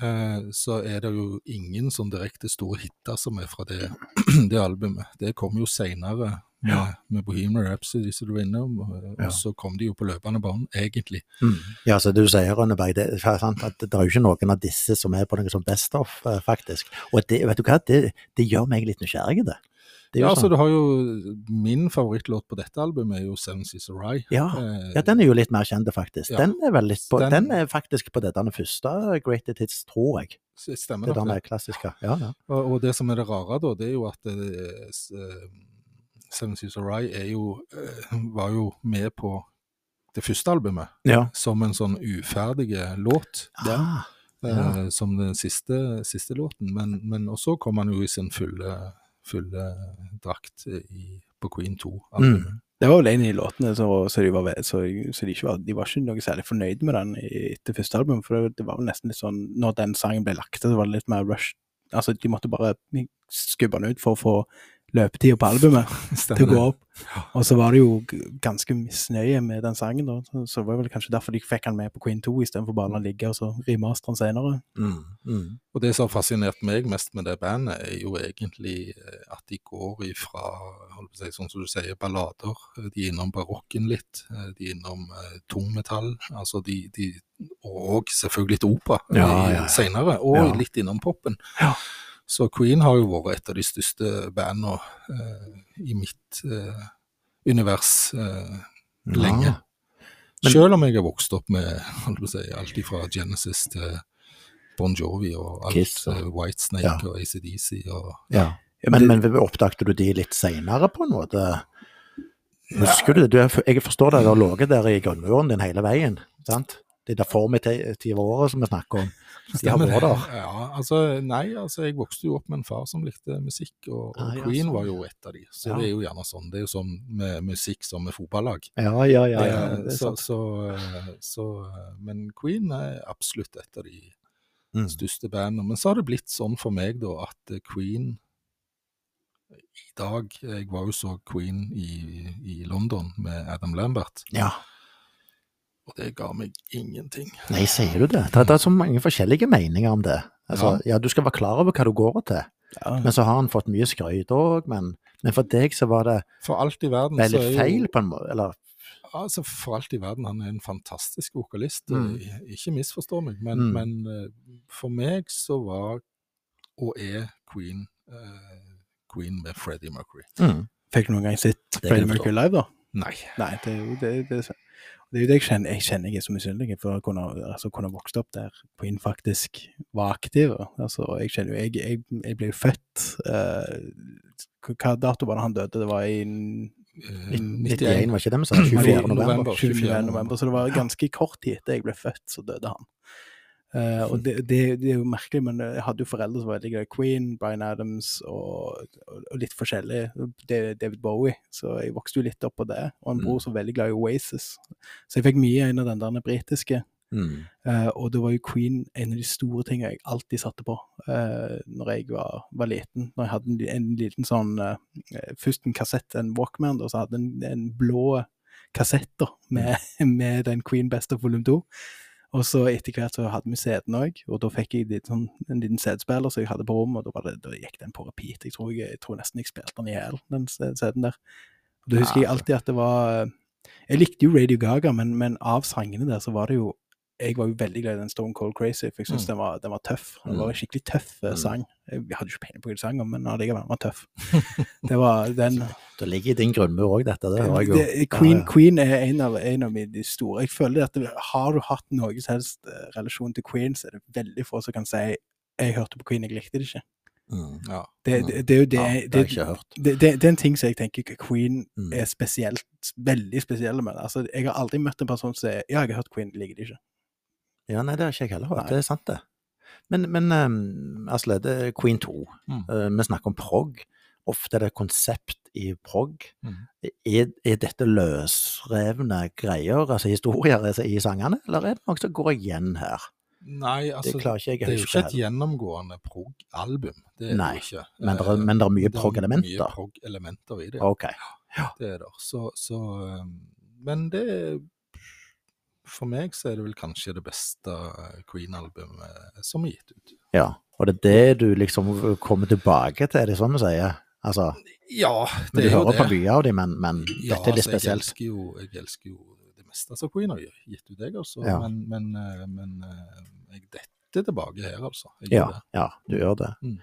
Eh, så er det jo ingen sånn direkte store hiter som er fra det, [CLEARS THROAT] det albumet. Det kom jo seinere med, Ja. med Bohemian Rhapsody, som du var innom, og, Ja. og så kom de jo på løpende bånd, egentlig. Mm. Ja, så du sier, Rønneberg, det, det er jo ikke noen av disse som er på noe sånn best of, eh, faktisk. Og det, vet du hva, det, det gjør meg litt nysgjerrig, det. Er Ja, altså sånn, du har jo Min favorittlåt på dette albumet er jo Seven Seas of Rye. ja, Eh, ja, den er jo litt mer kjent, faktisk. Ja. Den er vel litt på, Den- den, er faktisk på det denne første Greated Hits, tror jeg. Stemmer Det er denne klassiske. Ja, ja. Og, og det som er det rare, da, det er jo at eh, eh, Seven Seas of Rye er jo, eh, var jo med på det første albumet Ja. som en sånn uferdig låt. Ah, eh, Ja. Som den siste, siste låten. Men, men også kom han jo i sin fulle, fulle drakt i, på Queen 2-albumet. Mm. Det var vel en av de låtene så, så, de, var, så, så de, ikke var, de var ikke noe særlig fornøyd med den etter første album, for det, det var vel nesten litt sånn Når den sangen ble lagt til, så var det litt mer rush. Altså, de måtte bare skubbe den ut for å få løpetida på albumet [LAUGHS] til å gå opp. Og så var det jo ganske misnøye med den sangen, da. Så, det var vel kanskje derfor de fikk han med på Queen 2 istedenfor bare å la han ligge og så remaster han senere. Mm, mm. Og det som har fascinert meg mest med det bandet, er jo egentlig eh, at de går ifra, holdt på å si, sånn som du sier, ballader. De er innom barokken litt. eh, De er innom eh, tungmetall. Altså de, de Og selvfølgelig litt opera Ja, ja, ja. senere. Og Ja. litt innom poppen. Så Queen har jo vært et av de største bandene eh, i mitt eh, univers eh, lenge. Ja. Men- Selv om jeg har vokst opp med si, alt fra Genesis til Bon Jovi og alt, Kiss og- Whitesnake Ja. og ACDC og Ja. Ja, Men, det- men oppdagte du de litt seinere, på en måte? Husker du det? Er, jeg forstår det, du har ligget der i grunnmuren din hele veien. sant? De der formative årene som vi snakker om. De det? Ja, altså, nei, altså jeg vokste jo opp med en far som likte musikk, og, og Ah, ja, Queen sånn. var jo et av de. Så Ja. det er jo gjerne sånn. Det er jo sånn med musikk som med fotballag. Ja, ja, ja. ja det er så, sant. så, eh, så, eh, men Queen er absolutt et av de Mm. største bandene. Men så har det blitt sånn for meg da at eh, Queen i dag Jeg var jo så Queen i, i London med Adam Lambert, Ja. Og det ga meg ingenting. Nei, sier du det? Det, det er så mange forskjellige meninger om det. Altså, ja. Du skal være klar over hva du går til, ja. men så har han fått mye skryt òg. Men, men for deg så var det For alt i verden veldig så er feil, på en måte? Eller Altså, for alt i verden, han er en fantastisk vokalist. Mm. eh, Ikke misforstå meg, men, Mm. men eh, for meg så var og er Queen uh, Queen med Freddie Mercury. mm. Fikk du noen gang sett Freddie. Mercury live, da? Nei. Nei, det det, det, det, er jo det jeg kjenner. Jeg kjenner jeg er så misunnelig for å kunne, altså, kunne vokst opp der Queen faktisk var aktiv. Altså, jeg kjenner jo Jeg, jeg, jeg ble jo født uh, Hva dato var det han døde? Det var i eh, 91, var ikke det vi sa? 24. 24. november. november. 24. november, så det var ganske kort tid etter jeg ble født, så døde han. Eh, og det, det, det er jo merkelig, men jeg hadde jo foreldre som var veldig glad i Queen, Bryan Adams og, og, litt forskjellig. David Bowie, så jeg vokste jo litt opp på det. Og en bror som var veldig glad i Oasis. Så jeg fikk mye inn av den der britiske. Mm. Uh, og da var jo Queen en av de store tingene jeg alltid satte på uh, når jeg var, var liten. Når jeg hadde en, en liten sånn uh, Først en kassett, en Walkman, og så hadde jeg en, en blå kassett da, med, [LAUGHS] med den Queen Best of Volum 2. Og så etter hvert så hadde vi CD-en òg, og da fikk jeg litt sånn, en liten CD-spiller som jeg hadde på rommet, og da, var det, da gikk den på repeat. Jeg tror, jeg, jeg tror nesten jeg spilte den i hjel, den CD-en der. Og da husker jeg alltid at det var Jeg likte jo Radio Gaga, men, men av sangene der så var det jo jeg var jo veldig glad i den Stone Cold Crazy, for jeg syns Mm. den, var, den var tøff. Den var en skikkelig tøff eh, Mm. sang. Jeg hadde ikke peiling på hva de sang om, men allikevel, den var tøff. [LAUGHS] Det var den Det ligger i din grunnmur òg, dette. Det hører jeg jo. det, Queen. Queen er en av, en av mine store. Jeg føler at det, har du hatt noe som helst eh, relasjon til Queen, så er det veldig få som kan si jeg hørte på Queen, jeg likte det ikke. Mm. Ja. Det, det, det er jo det, Ja, det har jeg ikke hørt. det, det, det er en ting som jeg tenker Queen Mm. er spesielt, veldig spesiell med. Altså, jeg har aldri møtt en person som sier ja, jeg har hørt Queen, liker det ikke. Ja, nei, det har ikke jeg heller hørt. Nei. Det er sant, det. Men, men um, Asle, det er Queen 2. Mm. Uh, vi snakker om prog. Ofte er det konsept i prog. Mm. Er, er dette løsrevne greier, altså historier altså, i sangene, eller er det noe som går igjen her? Nei, altså det det er jo ikke et gjennomgående prog-album. Det er Nei, det ikke. men det er- Eh, men det er mye det er. Mye prog-elementer i det. Ok. Det er det. Så, så um, Men det For meg så er det vel kanskje det beste Queen-albumet som er gitt ut. Ja. Og det er det du liksom kommer tilbake til, er det sånn du sier? Altså, Ja, det er jo det. Du hører på mye av dem, men, men Ja, dette er litt altså, Jeg spesielt. elsker, jo, jeg elsker jo det meste som Queen har gitt ut, jeg altså. Ja. Men, men, eh, men eh, jeg detter tilbake her, altså. Ja, ja, du gjør det. Mm.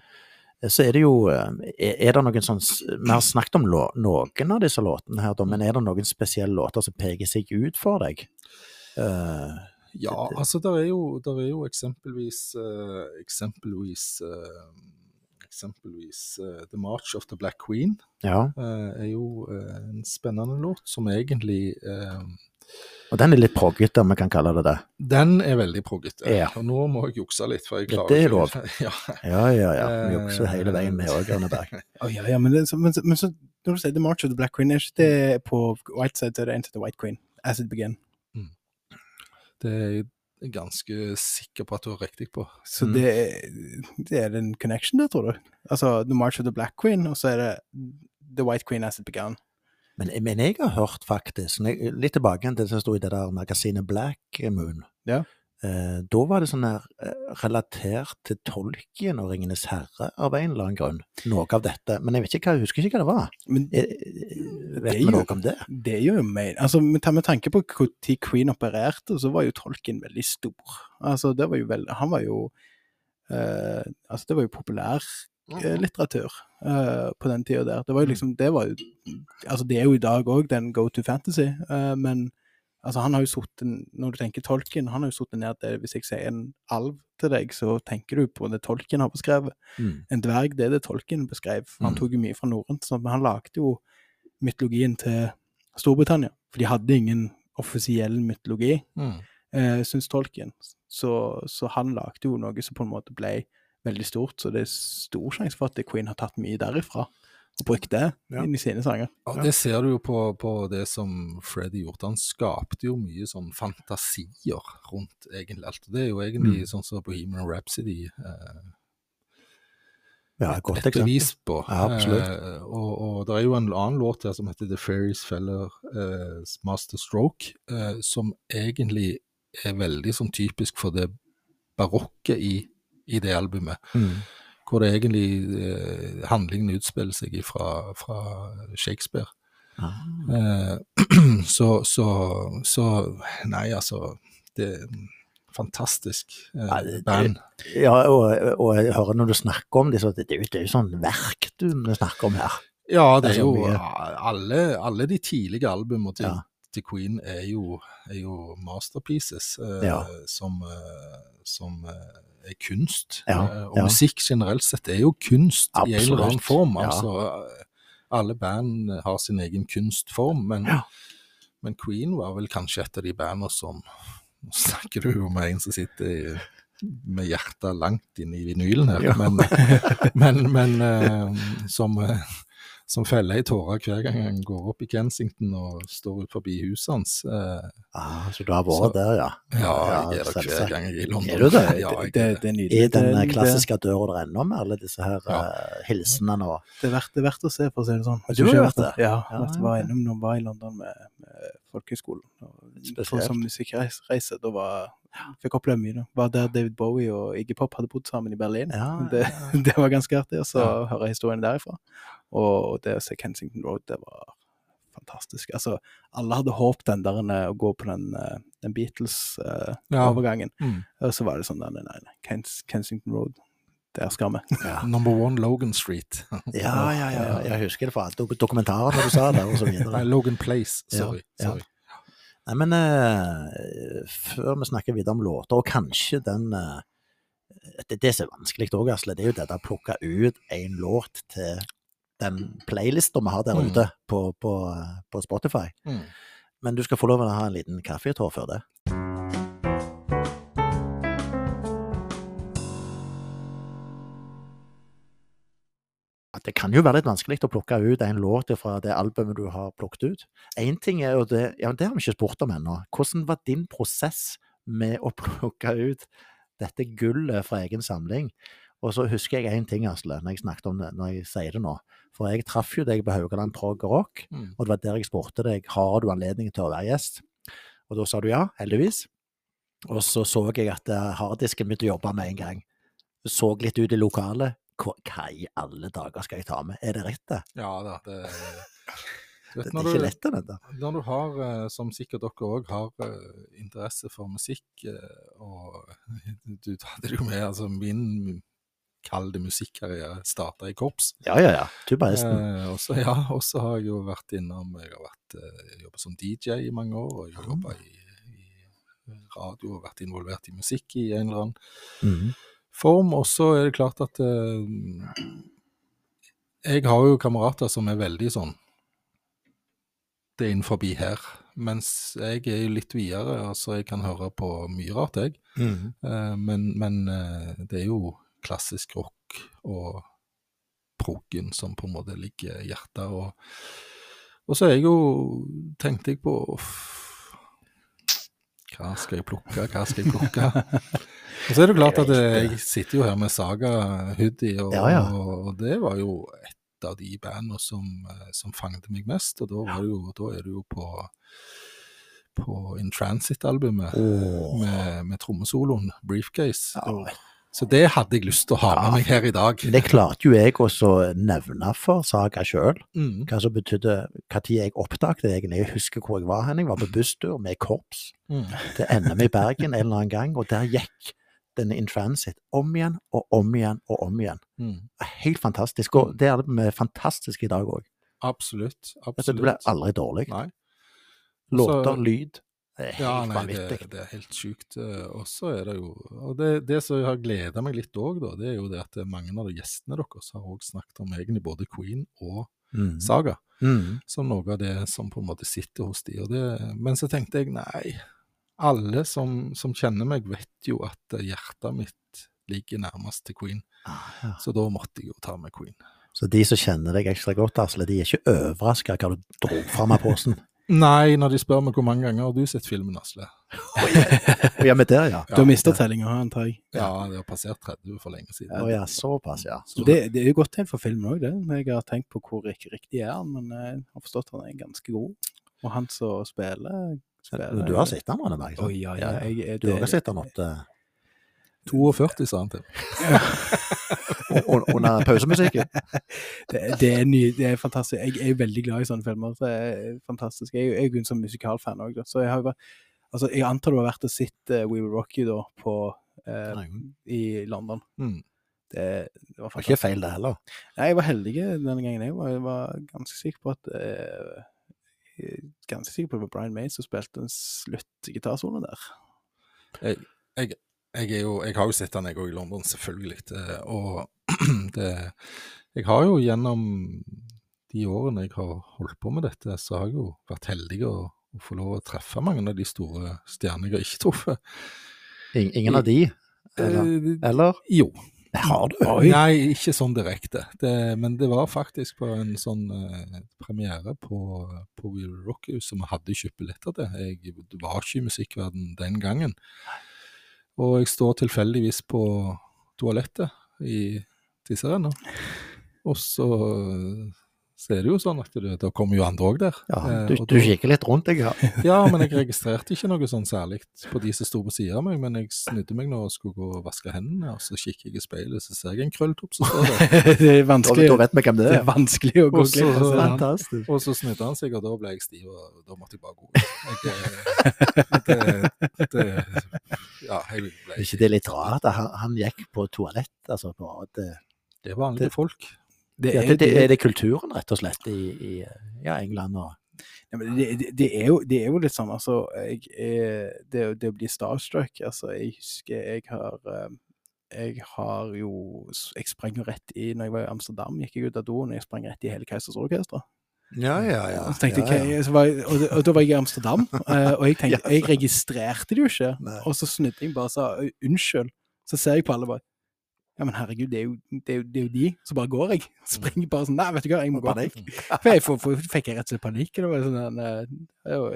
Så er det jo eh, Er det noen sånn Vi har snakket om noen av disse låtene her, men er det noen spesielle låter som peker seg ut for deg? Eh, Ja, altså der er jo, der er jo eksempelvis uh, Eksempelvis uh, Eksempelvis The March of the Black Queen ja. er jo en spennende låt som egentlig Og den er litt proggete, om vi kan kalle det det. Den er veldig proggete. Ja. Og nå må jeg jukse litt, for jeg klarer klarer det er lov. [LAUGHS] Ja. Ja, ja, ja. Vi jukser hele veien med òg, Rønneberg. oh, [LAUGHS] ja, ja, men, det, men, så- men så, når du sier The March of the Black Queen, er ikke det på White Side så er det Enter the White Queen? As it began. Det, er jeg ganske sikker på at du har riktig på. Så Mm. det, det er en connection der, tror du? Altså The March of the Black Queen, og så er det The White Queen As It Began. Men, men jeg har hørt faktisk, litt tilbake til det som sto i det der magasinet Black Moon, Ja. Eh, da var det sånn her eh, relatert til tolken og Ringenes herre av en eller annen grunn, noe av dette. Men jeg vet ikke hva, jeg husker ikke hva det var. Men Eh, eh, Vet vi noe om det? det gjør jo meg Altså, med, med tanke på når Queen opererte, så var jo tolken veldig stor. Altså, det var jo veldig Han var jo eh, Altså, det var jo populær eh, litteratur eh, på den tida der. Det var jo liksom Det var jo Altså, det er jo i dag òg den go to fantasy, men altså, han har jo sittet Når du tenker Tolkien, han har jo sittet ned det Hvis jeg sier en alv til deg, så tenker du på det Tolkien har beskrevet. Mm. En dverg, det er det Tolkien beskrev. Han Mm. tok jo mye fra norrønt, men han lagde jo mytologien til Storbritannia. For de hadde ingen offisiell mytologi, Mm. eh, syns Tolkien. Så, så han lagde jo noe som på en måte ble veldig stort, så det er stor sjanse for at Queen har tatt mye derifra brukt det Ja. inn i sine sanger. Ja, det ser du jo på, på det som Freddy gjorde. Han skapte jo mye sånn fantasier rundt egentlig alt. Det er jo egentlig Mm. sånn som Bohemian Rhapsody eh, Ja, godt et bevis på. Ja, absolutt. Eh, og, og det er jo en annen låt her som heter The Fairies Feller eh, Master Stroke, eh, som egentlig er veldig sånn typisk for det barokke i, i det albumet. Mm. Hvor det egentlig eh, handlingen utspiller seg fra, fra Shakespeare. Ah. Eh, [CLEARS THROAT] så, så, så Nei, altså Det er fantastisk eh, Ja, det- band. Ja, og, og jeg hører når du snakker om det, så det, det, er det er jo sånn verk du snakker om her. Ja, det Altså, er jo alle, alle de tidlige albumene til, Ja. til Queen er jo, er jo masterpieces eh, Ja. som, eh, som eh, er kunst. Ja, Eh, og musikk generelt sett er jo kunst i en eller annen form. Altså, eh, alle band har sin egen kunstform, men, men Queen var vel kanskje et av de bandene som Nå snakker du med en som sitter i, med hjertet langt inn i vinylen her, Ja. men, [LAUGHS] men, men uh, som, eh, som feller ei tåre hver gang han går opp i Kensington og står ut forbi huset hans. Eh, Ah, så du har Så- vært der, ja? ja, jeg er der hver gang jeg er i London. Er du det? [LAUGHS] Ja, det, jeg det, er det. det er nydelig. I den Det- eh, klassiske døra der ennå, med alle disse her Ja. uh, hilsenene og Det er verdt, det er verdt å se, for å si det sånn. Du har vært der? Ja, Ja, jeg var innom når jeg var i London med, med folkehøyskolen. Spesielt. Som musikkreise, da var Fikk oppleve mye, da. Var der David Bowie og Iggy Pop hadde bodd sammen i Berlin. Ja, Det, [LAUGHS] det var ganske artig å så Ja. høre historiene derifra. Og det å se Kensington Road, det var fantastisk. Altså, alle hadde håpet den der eh, å gå på den, eh, den Beatles-overgangen. Mm. Og så var det sånn, nei, nei, nei, Kens, Kensington Road, der skal vi. ja. [LAUGHS] Number one Logan Street. [LAUGHS] Ja, ja, ja, ja, jeg husker det fra dok dokumentarer når du sa det, og så videre. Logan Place, sorry. ja. sorry. Nei, men uh, før vi snakker videre om låter, og kanskje den uh, det, det som er vanskelig òg, Asle, det er jo det å plukke ut en låt til den playlista vi har der Mm. ute på, på, på Spotify. Mm. Men du skal få lov til å ha en liten kaffetår før det. Det kan jo være litt vanskelig å plukke ut en låt fra det albumet du har plukket ut. Én ting er jo det Ja, det har vi ikke spurt om ennå. Hvordan var din prosess med å plukke ut dette gullet fra egen samling? Og så husker jeg én ting, Asle, når jeg snakket om det, når jeg sier det nå. For jeg traff jo deg på Haugaland Prog og Rock, Mm. og det var der jeg spurte deg har du anledning til å være gjest. Og da sa du ja, heldigvis. Og så så jeg at eh, harddisken begynte å jobbe med en gang. Så litt ut i lokalet. Hva, hva i alle dager skal jeg ta med? Er det rett, det? Ja da, det [LAUGHS] det, Det er ikke lett, det der. når du har, eh, som sikkert dere òg har, eh, interesse for musikk, og [LAUGHS] du tar det jo med altså Min kall det musikkarriere starta i korps. Ja, ja, ja. Tubahesten. Eh, og så ja, og så har jeg jo vært innom Jeg har vært, eh, jobbet som DJ i mange år, og jeg har jobba i, i radio og vært involvert i musikk i en eller annen Mhm. form. Og så er det klart at eh, jeg har jo kamerater som er veldig sånn Det er innenfor her. Mens jeg er jo litt videre, altså jeg kan høre på mye rart, jeg. Mm. Eh, men men eh, det er jo klassisk rock og proggen som på en måte ligger i hjertet. Og, og så jeg jo, tenkte jeg på Hva skal jeg plukke, hva skal jeg plukke? [LAUGHS] Og så er det klart at jeg sitter jo her med Saga Hoodie, og, Ja, ja. og det var jo et av de bandene som, eh, som fanget meg mest. Og da, var det jo, da er du jo på, på In Transit-albumet oh. med, med trommesoloen, Briefcase. Ja. Så det hadde jeg lyst til å ha med meg her i dag. Det klarte jo jeg også å nevne for Saga sjøl, Mm. hva som betydde når jeg oppdaget det egentlig. Jeg husker hvor jeg var hen. Jeg var på busstur med korps Mm. til NM i Bergen en eller annen gang, og der gikk denne In Transit om igjen og om igjen og om igjen. Mm. Helt fantastisk. Og det er det fantastisk i dag òg. Absolutt. Absolutt. det blir aldri dårlig. Låter, lyd. Det er helt Ja, nei, det, vanvittig. det er helt sjukt. eh, Og så er det jo Og det, det som har gleda meg litt òg, da, det er jo det at mange av de gjestene deres har òg snakket om egentlig både Queen og Mm. Saga, Mm. som noe av det som på en måte sitter hos de. Det, men så tenkte jeg nei, alle som, som kjenner meg, vet jo at hjertet mitt ligger nærmest til Queen. Ah, ja. Så da måtte jeg jo ta med Queen. Så de som kjenner deg ekstra godt, Asle, de er ikke overraska hva du dro fram av posen? [LAUGHS] Nei, når de spør meg hvor mange ganger har du sett filmen, Asle? Ja, men der, ja. Du har mista tellinga, antar jeg. Ja, det har passert 30 for lenge siden. Å ja, såpass, ja. Så det, det er jo godt tegn for filmen òg, det. Jeg har tenkt på hvor ikke riktig er han, men jeg har forstått at han er ganske god. Og han som spiller, spiller Du har sett den, Anne Berg? oh, ja, ja. Jeg, jeg, Du har sett den oppe 42, sa han til. under pausemusikken? [LAUGHS] det, det, er ny, det er fantastisk. Jeg er jo veldig glad i sånne filmer. Det er fantastisk. Jeg, er jeg er jo en sånn musikalfan òg, så jeg har jo vært Altså, jeg antar du har vært og sett uh, We Will Rock You da, på, uh, i London. Mm. Det, det var Var ikke feil, det heller. Nei, jeg var heldig denne gangen. Jeg var, jeg var ganske sikker på at uh, jeg er Ganske sikker på at det var Brian May som spilte en sluttgitarsone der. Jeg, jeg, jeg, jo, jeg har jo sett han jeg òg i London, selvfølgelig. Det, og [CLEARS THROAT] det, jeg har jo gjennom de årene jeg har holdt på med dette, så har jeg jo vært heldig å, å få lov å treffe mange av de store stjernene jeg har ikke truffet. In- Ingen av de? Eller? Eh, eller? jo. Har du. Nei, ikke sånn direkte. Det, men det var faktisk på en sånn eh, premiere på, på We Will Rock som vi hadde kjøpt billetter til. Jeg var ikke i musikkverden den gangen. Og jeg står tilfeldigvis på toalettet i tisserenna. Og så, så er det jo sånn at det, da kommer jo andre òg der. Ja, Eh, du, og du da- kikker litt rundt deg, ja. [LAUGHS] Ja, men jeg registrerte ikke noe sånn særlig på de som sto på siden av meg. Men jeg snudde meg nå og skulle gå og vaske hendene, og så kikker jeg i speilet, så ser jeg en krølltopp som står der. [LAUGHS] det er Da, vanskelig, da vet vi hvem det det er. er vanskelig å gå Og så- glipp av. Fantastisk. Og så snudde han seg, og da ble jeg stiv, og da måtte jeg bare gå. Jeg, det, det, ja, jeg ble Er ikke det litt rart? Han, han gikk på toalett, altså. På, det, Det er vanlige folk. Det er, det, det, det, er kulturen, rett og slett, i, i ja, England og Ja, men det, er jo, det er jo litt sånn, altså jeg, er- det, det å bli starstruck altså Jeg husker jeg har eh, Jeg har jo Jeg sprang jo rett i Når jeg var i Amsterdam, gikk jeg ut av doen, og jeg sprang rett i hele Keisers Orkester. Ja, ja, ja. Så tenkte ja, jeg, ok, så var jeg og, og da var jeg i Amsterdam, [LAUGHS] eh, og jeg tenkte Jeg registrerte det jo ikke. Nei. Og så snudde jeg bare og sa unnskyld. Så ser jeg på alle bare Ja, men herregud, det er jo, det er jo, det er jo de. Så bare går jeg. [LAUGHS] Springer bare sånn Nei, vet du hva, jeg må gå. For jeg for, for, fikk jeg rett og slett panikk. Det, sånn, eh, det, jo-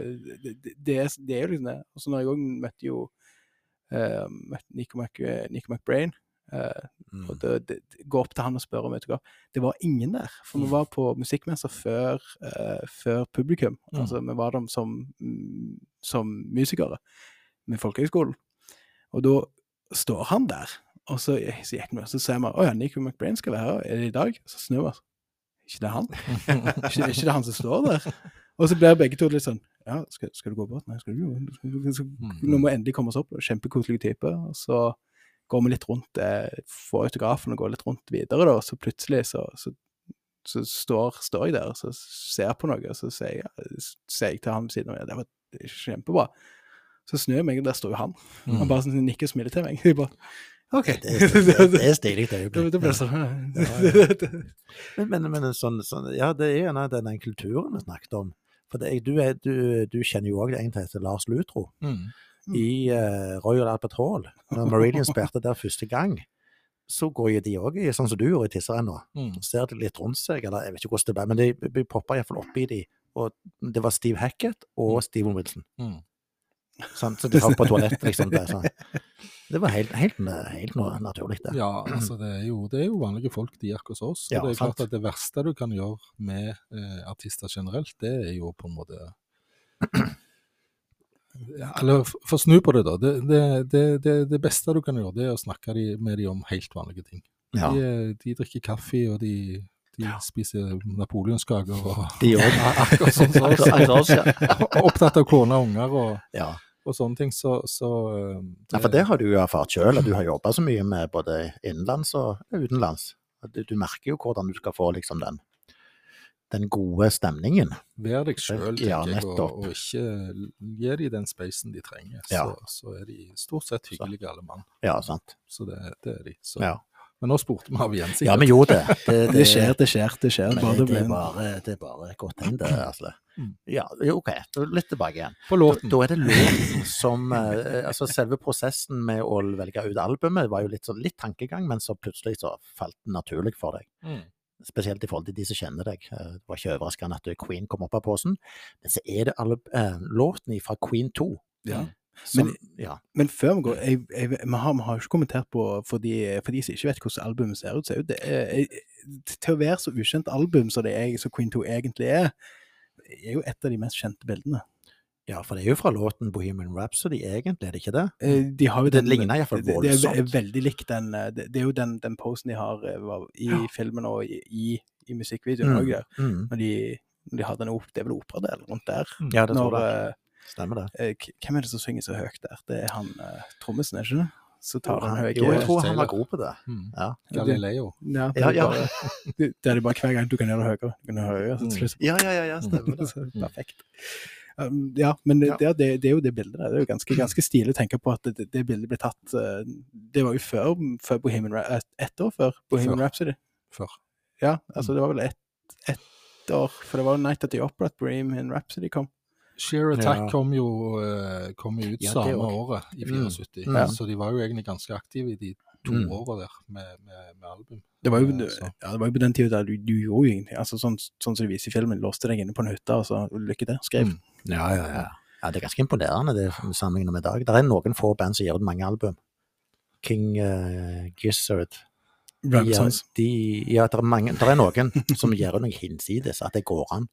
det, det, er, jo liksom det. Og så når jeg òg møtte jo uh, møtte Nico, Mc, Nico McBrain uh, Mm. og det, det, Gå opp til han og spørre om vet du hva. Det var ingen der. For vi var på musikkmesser før, uh, før publikum. Mm. Altså, vi var der som, mm, som musikere med Folkehøgskolen. Og da står han der. Og så, så gikk vi, så ser vi å ja, Nico McBrain skal være her. Er det i dag? Så snur vi oss. Ikke det er han? [LAUGHS] ikke, ikke det han som står der? Og så blir begge to litt sånn Ja, skal, skal du gå bort? Nei, skal du gå? Nå må vi endelig komme oss opp. Kjempekoselig type. Og så går vi litt rundt, eh, får autografen og går litt rundt videre, da. Og så plutselig så, så, så står, står jeg der og så ser på noe, og så sier jeg, sier jeg til han ved siden av meg det var er kjempebra. Så snur jeg meg, og der står jo han. Han bare sånn nikker og smiler til meg. [LAUGHS] Jeg bare, OK. Det, er- det, det er stilig Da øyeblikk. da ble det sånn Men, men, sånn, sånn, ja, det er gjerne den, kulturen vi snakket om. For det, er- du, er, du, du kjenner jo òg en som heter Lars Lutro. Mm. I uh, Royal Albert Hall, når Meridian spilte der første gang, så går jo de òg sånn som du gjorde i tisserenna. Mm. Ser de litt rundt seg, eller jeg vet ikke hvordan det ble, men de, de poppa iallfall oppi de. Og det var Steve Hackett og Steven Wilson. Mm. Sånn, Så de har på toalettet, liksom. Det, sånn. [LAUGHS] det var helt, helt, helt naturlig, det. Ja, altså det er, jo, det er jo vanlige folk, de akkurat hos oss. Og Ja, det er klart sant. at det verste du kan gjøre med eh, artister generelt, det er jo på en måte ja, Eller for å snu på det, da. Det, det, det, beste du kan gjøre, det er å snakke med dem om helt vanlige ting. Ja. De, er- de drikker kaffe, og de, de Ja. spiser napoleonskaker og De òg. [LAUGHS] akkurat sånn som [LAUGHS] oss. Ja. [LAUGHS] Opptatt av kone og unger og, ja. Og sånne ting, så, så det... Ja, for det har du jo erfart sjøl, at du har jobba så mye med både innenlands og utenlands. Du, du merker jo hvordan du skal få liksom den, den gode stemningen. Vær deg sjøl, tenker Ja, jeg, og, og ikke gi dem den spacen de trenger. Ja. Så, så er de stort sett hyggelige alle mann. Ja, sant. Så det, det er de. Så. Ja, Men nå spurte vi av Jens. ja vi gjorde [LAUGHS] det. Det, Det skjer, det skjer, det skjer. Men Bare det, det det, er bare, det er bare godt inn, det, Asle. Mm. Ja, OK. Litt tilbake igjen. På låten. da er det låten som eh, Altså, selve prosessen med å velge ut albumet var jo litt, sånn, litt tankegang, men så plutselig så falt det naturlig for deg. Mm. Spesielt i forhold til de som kjenner deg. Eh, Det var ikke overraskende at Queen kom opp av posen. Men så er det alle eh, låten fra Queen 2. Ja. Som, Men- ja. Men før vi går jeg, jeg, vi, har, vi har ikke kommentert på For de, for de som ikke vet hvordan albumet ser ut, så er det er, Til å være så ukjent album som det er, som Queen 2 egentlig er, er jo et av de mest kjente bildene. ja, for det er jo fra låten Bohemian Rhapsody, egentlig, er det ikke det? Eh, De har jo Det den, ligner i hvert fall det, er ve- veldig likt den eh, Det, det er jo den, den posen de har eh, i Ja. filmen og i, i, i musikkvideoen òg, der. Mm. Når de, når de har den opp, det er vel operadelen rundt der. Ja, det tror jeg. Stemmer det. eh, hvem er det som synger så høyt der? Det er han uh, trommisen, er ikke det? Så tar han høye Jo, jeg tror han var god på det. Mm. Ja. Galileo. Ja, det Ja, er ja. bare- det- er det bare hver gang du kan gjøre det høyere. Du kan gjøre det høyere, så til slutt Ja, ja, ja, ja, stemmer [LAUGHS] det. Perfekt. Um, ja, men det, Det, det, det er jo det bildet der. Det er jo ganske, ganske stilig å tenke på at det, det bildet ble tatt uh, Det var jo før, før Bohemian Ra- ett år før Bohemian Før. Rhapsody. Før. Ja, altså det var vel ett et år, for det var jo Night at the Opera at Bohemian Rhapsody kom. Sheer Attack Ja. kom, jo, eh, kom jo ut Ja, samme også. året, i Mm. Ja. Så de var jo egentlig ganske aktive i de to Mm. åra der med, med, med album. Det var jo, Eh, ja, det var jo på den tida der du, du gjorde jo ingenting. Altså, sånn, sånn som de viser i filmen, låste deg inne på en hytte og så lykke til, skrev. Mm. Ja, ja, ja. ja, det er ganske imponerende det sammenlignet med i dag. Det er noen få band som gir ut mange album. King uh, Gizzard. De, de, ja, det er, mange, det er noen som gjør noe hinsides, at det går an.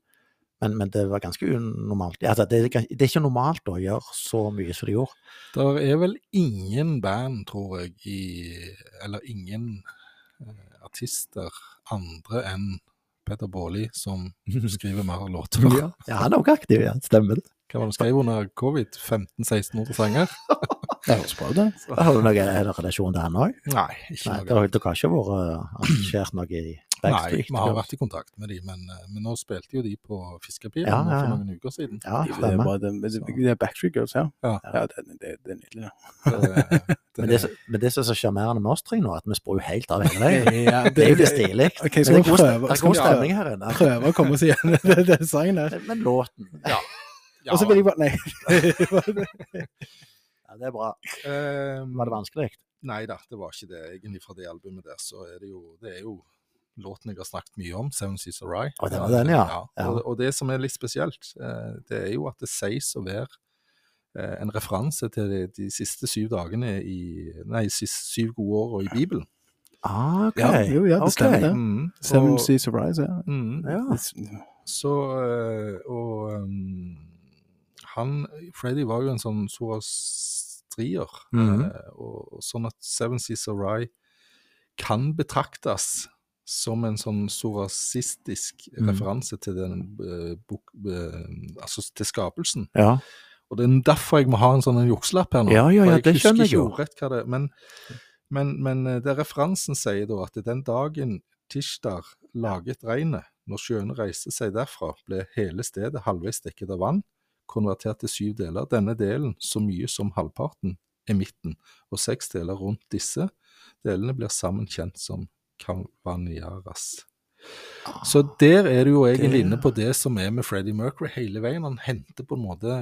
Men, men det var ganske unormalt. Altså, det, er, det er ikke normalt å gjøre så mye som de gjorde. Det er vel ingen band, tror jeg, i Eller ingen eh, artister andre enn Peter Baarli som [LAUGHS] skriver mer låter. Ja, han er også aktiv, ja. Stemmer det. Hva var det han skrev under covid? 1500-1600 sanger? Det høres bra ut, det. Har du noen relasjon til han òg? Nei, ikke Nei, noe. Det har ikke vært uh, arrangert noe i Nei, vi har vært i kontakt med dem, men, eh, men nå spilte jo de på Fiskepiren Ja, ja, ja. for noen uker siden. Ja, Det er, stemmer. bare, det, det, det er Backstreet Girls, ja. Ja. ja det, det, det er nydelig, [LAUGHS] det, Men det, men det som er så sjarmerende med oss tre nå, at vi spår jo helt av hele veien. [LAUGHS] Ja, Det er jo litt stilig. Okay, det er god, prøve- det er god stemning her inne. Prøve å komme oss igjen med den sangen her. Men låten ja. [LAUGHS] Og så vil jeg bare Nei. Ja, det er bra. Eh, Var det vanskelig? Nei da, det var ikke det. Egentlig fra det albumet der, så er det jo, det er jo låten jeg har snakket mye om, 'Seven Seas of Rye'. Å, det var den, ja. Ja. Og, og det som er litt spesielt, eh, det er jo at det sies å være eh, en referanse til de, de siste syv dagene i Nei, siste syv gode åra i Bibelen. Ah, ok. Ja, jo, ja, det stemmer det. Mm, Seven og- Seas of Rye, ja. mm, Ja. Så eh, Og um, han Freddy var jo en sånn zoroastrier. mm -hmm. og, og sånn at Seven Seas of Rye kan betraktes som en sånn sorasistisk mm. referanse til den uh, bok, uh, Altså til skapelsen. Ja. Og det er derfor jeg må ha en sånn jukselapp her nå. Ja, ja, for ja, jeg det husker ikke ordrett hva det men, men, men eh, det referansen sier da at den dagen Tishtar laget regnet, når sjøene reiste seg derfra, ble hele stedet halvveis dekket av vann, konvertert til syv deler. Denne delen, så mye som halvparten, er midten, og seks deler rundt disse delene blir sammen kjent som Kavaniaras. Så der er du jo egentlig inne på det som er med Freddie Mercury hele veien. Han henter på en måte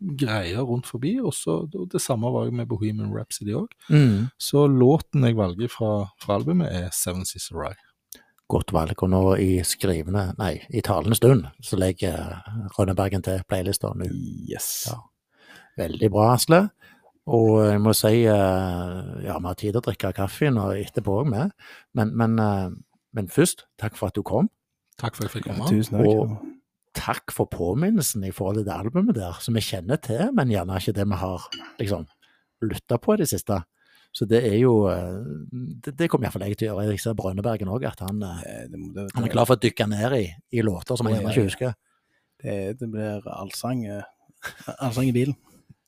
greier rundt forbi, og så og det samme var jo med Bohemian Rhapsody òg. Mm. Så låten jeg valger fra, fra albumet, er Seven Seas Rye. Godt valg. Og nå i skrivende, nei, i talende stund, så legger Rønnebergen til playlista nå. Yes. Ja. Veldig bra, Asle. Og jeg må si eh, ja, vi har tid til å drikke kaffen og etterpå òg. Men, men, eh, men først, takk for at du kom. Takk for at jeg fikk Ja, tusen takk. Og- Takk for påminnelsen i forhold til det albumet der, som vi kjenner til, men gjerne ikke det vi har liksom lytta på i det siste. Så det er jo eh, Det, det kommer iallfall jeg til å gjøre. Jeg ser Brønnebergen òg, at han, eh, Eh, Det, det, han er klar for å dykke ned i, i låter som han gjerne ikke husker. det, det blir allsang, eh, [LAUGHS] allsang i bilen.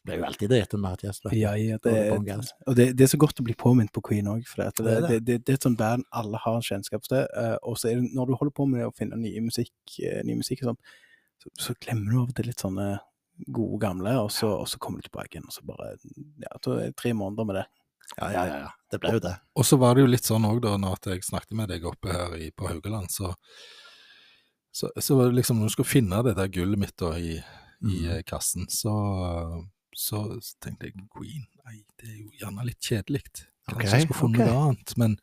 Det er jo alltid det etter med Mathias. Ja, ja, det det, og det, det er så godt å bli påminnet på Queen òg, for det, Det det, er det, det. det, det er et sånt band alle har kjennskap til. eh, og så er det når du holder på med å finne nye musikk, eh, ny musikk og sånn, så, så glemmer du av og til litt sånne gode gamle, og så, og så kommer du tilbake igjen, og så bare Ja, så er det tre måneder med det. Ja, ja, ja, ja. Det ble jo det. Og så var det jo litt sånn òg, da, når at jeg snakket med deg oppe her i, på Haugaland, så, så, så var det liksom Når du skulle finne det der gullet mitt da i, i Mhm. eh, kassen, så, så, så tenkte jeg Queen, nei, det er jo gjerne litt kjedelig. Kanskje okay, jeg skulle funnet okay. noe annet. Men,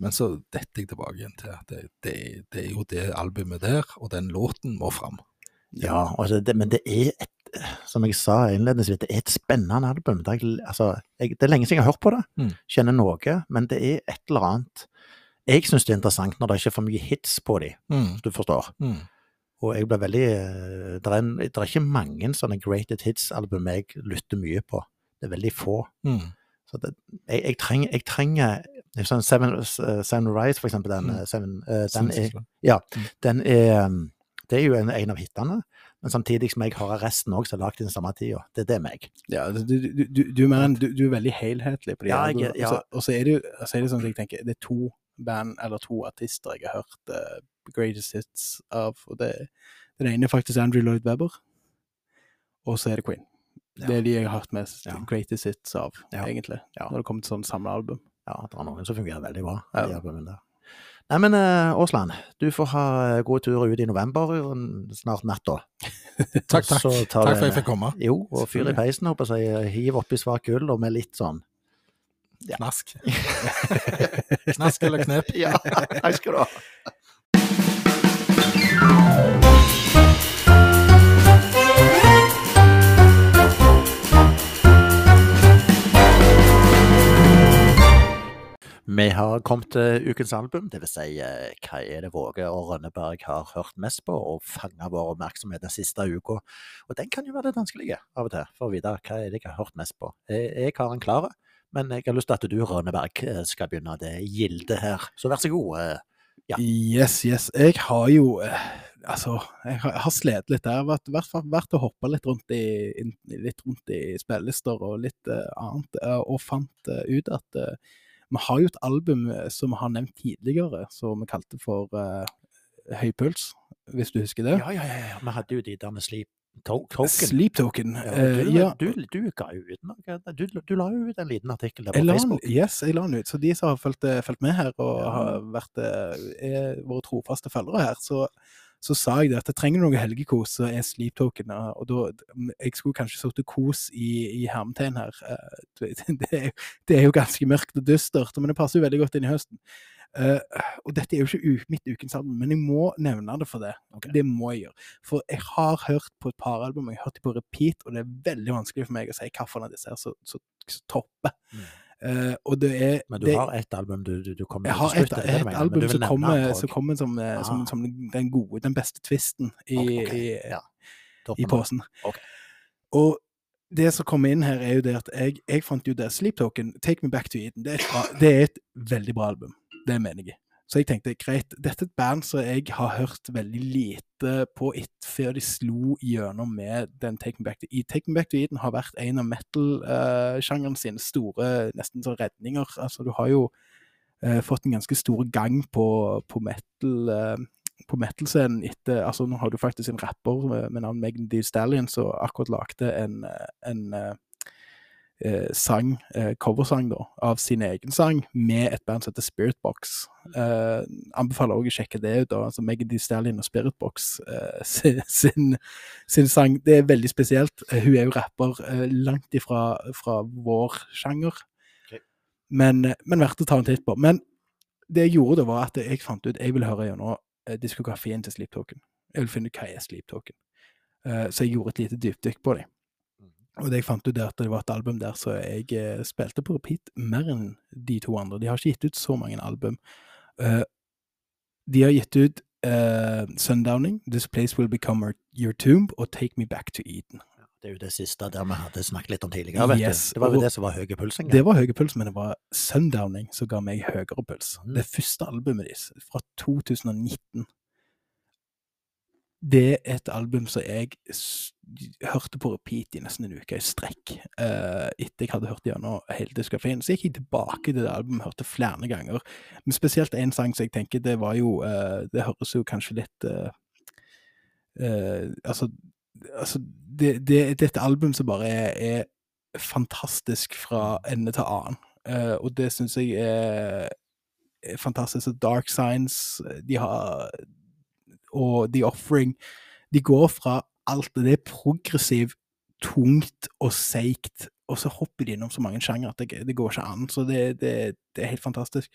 men så detter jeg tilbake igjen til at det, det, det er jo det albumet der, og den låten må fram. Ja, altså det, men det er et som jeg sa innledningsvis, det er et spennende album. Det er, altså, jeg, det er lenge siden jeg har hørt på det, Mm. kjenner noe, men det er et eller annet Jeg syns det er interessant når det ikke er for mye hits på dem, Mm, du forstår. mm. Og jeg ble veldig eh, Det er, en- det er ikke mange sånne greated hits-album jeg lytter mye på. Det er veldig få. Mm. Så det, jeg, jeg trenger, jeg trenger sånn Seven, uh, Seven Rise, for eksempel, den, Mm. eh, Seven, uh, den er Sinnssykt. den er Det er jo en, en av hitene, men samtidig som jeg hører resten òg, som er lagd i den samme tida. Det er det meg. Ja, du, du, du, du, er du, du er veldig helhetlig på de Ja, jeg- og ja. så- Og så er det jo så er det sånn at jeg tenker, det er to band eller to artister jeg har hørt greatest hits av. og det, Den ene er faktisk Andrew Lloyd Webber, og så er det Queen. Ja. Det er de jeg har hørt mest Ja. greatest hits av, Ja. egentlig. Ja. Når det kommer til sånn samlealbum. Ja, det er noen som fungerer veldig bra. Ja. de der. Nei, men eh, Aasland, du får ha gode turer ut i november, snart natta. [LAUGHS] Takk, takk. Takk for at jeg fikk komme. Jo, og fyr i peisen, håper jeg. Hiv oppi svak gull, og med litt sånn Ja. Knask. [LAUGHS] Knask eller knep. Ja, takk skal du ha. Vi har kommet til ukens album, dvs. Si, eh, hva er det Våge og Rønneberg har hørt mest på og fanga vår oppmerksomhet den siste uka. Og den kan jo være litt vanskelig av og til, for å vite hva er det jeg har hørt mest på. Jeg, jeg har en klar, men jeg har lyst til at du, Rønneberg, eh, skal begynne det gildet her. Så vær så god. eh, Ja. Yes, yes. Jeg har jo Altså, jeg har, har slitt litt. Jeg har vært, og hoppa litt rundt i, litt rundt i spillelister og litt uh, annet, og fant uh, ut at eh, vi har jo et album eh, som vi har nevnt tidligere, som vi kalte for uh, Høy puls, hvis du husker det. Ja, ja, ja. ja. Vi hadde jo de der med Sleep to Token. Sleep Token. Ja, eh, du, ja. du, du ga jo ut noe. Du, du la jo ut en liten artikkel der på la Facebook. yes, jeg la den ut. Så de som har fulgt, eh, med her og Ja. har vært eh, er våre trofaste følgere her, så, så sa jeg det at jeg trenger noe helgekos, så er Sleep Token. Og da, jeg skulle kanskje sittet kos i, i hermetegn her. eh, [LAUGHS] Det er, jo- det er jo ganske mørkt og dystert, men det passer jo veldig godt inn i høsten. Uh, og dette er jo ikke mitt ukens album, men jeg må nevne det for det. Okay. Det må jeg gjøre. For jeg har hørt på et par album, jeg har hørt dem på repeat, og det er veldig vanskelig for meg å si hvilken av disse her som topper. Mm. Eh, og det er Men du det, har ett album du, du, du kommer Jeg har slutt, et, et? Album som kommer, som, kommer som, eh, som, Ah. som den gode, den beste twisten i, okay, okay. i, Ja. i posen. Okay. Og det som kommer inn her, er jo det at jeg, jeg fant jo det Sleep Token, Take Me Back to Eden, det er, bra, det er et veldig bra album. Det mener jeg. Så jeg tenkte greit, dette er et band som jeg har hørt veldig lite på et, før de slo gjennom med den Take Me Back to Eden. Take Me Back to Eden har vært en av metal-sjangeren sine store nesten sånn redninger. Altså, du har jo uh, fått en ganske stor gang på, på metal Uh, på metal-scenen etter altså Nå har du faktisk en rapper med, navn Megan Thee Stallion som akkurat lagde en, eh, en eh, sang, eh, coversang da, av sin egen sang, med et band som heter Spiritbox. Eh, anbefaler også å sjekke det ut. da, altså Maggie Thee Stallion og Spiritbox eh, [LAUGHS] sin, sin, sin sang. Det er veldig spesielt. Eh, hun er jo rapper eh, langt ifra fra vår sjanger, okay. men, eh, men verdt å ta en titt på. Men det jeg gjorde, da var at jeg fant ut jeg vil høre gjennom diskografien til Sleep Token. Jeg vil finne ut hva er Sleep Token. Så jeg gjorde et lite dypdykk på dem. Og det jeg fant ut, er at det var et album der så jeg eh, spilte på repeat mer enn de to andre. De har ikke gitt ut så mange album. Uh, de har gitt ut uh, Sundowning, This Place Will Become Your Tomb og Take Me Back to Eden. Det er jo det siste der vi hadde snakket litt om tidligere. Yes. Det var jo det som var høye pulsen. Det var høy puls, men det var Sundowning som ga meg høyere puls. Mm. Det første albumet deres, fra 2019. Det er et album som jeg hørte på repeat i nesten en uke i strekk. Uh, etter jeg hadde hørt gjennom hele diskografien. Så gikk jeg tilbake til det albumet, hørte flere ganger. Men spesielt én sang som jeg tenker det var jo uh, Det høres jo kanskje litt uh, Altså, altså det, det, det er et album som bare er, er fantastisk fra ende til annen. Og det syns jeg er, er fantastisk. Dark Signs de har, og The Offering De går fra alt det er progressivt, tungt og seigt, og så hopper de innom så mange sjangere at det, det går ikke an. Så det, det, det er helt fantastisk.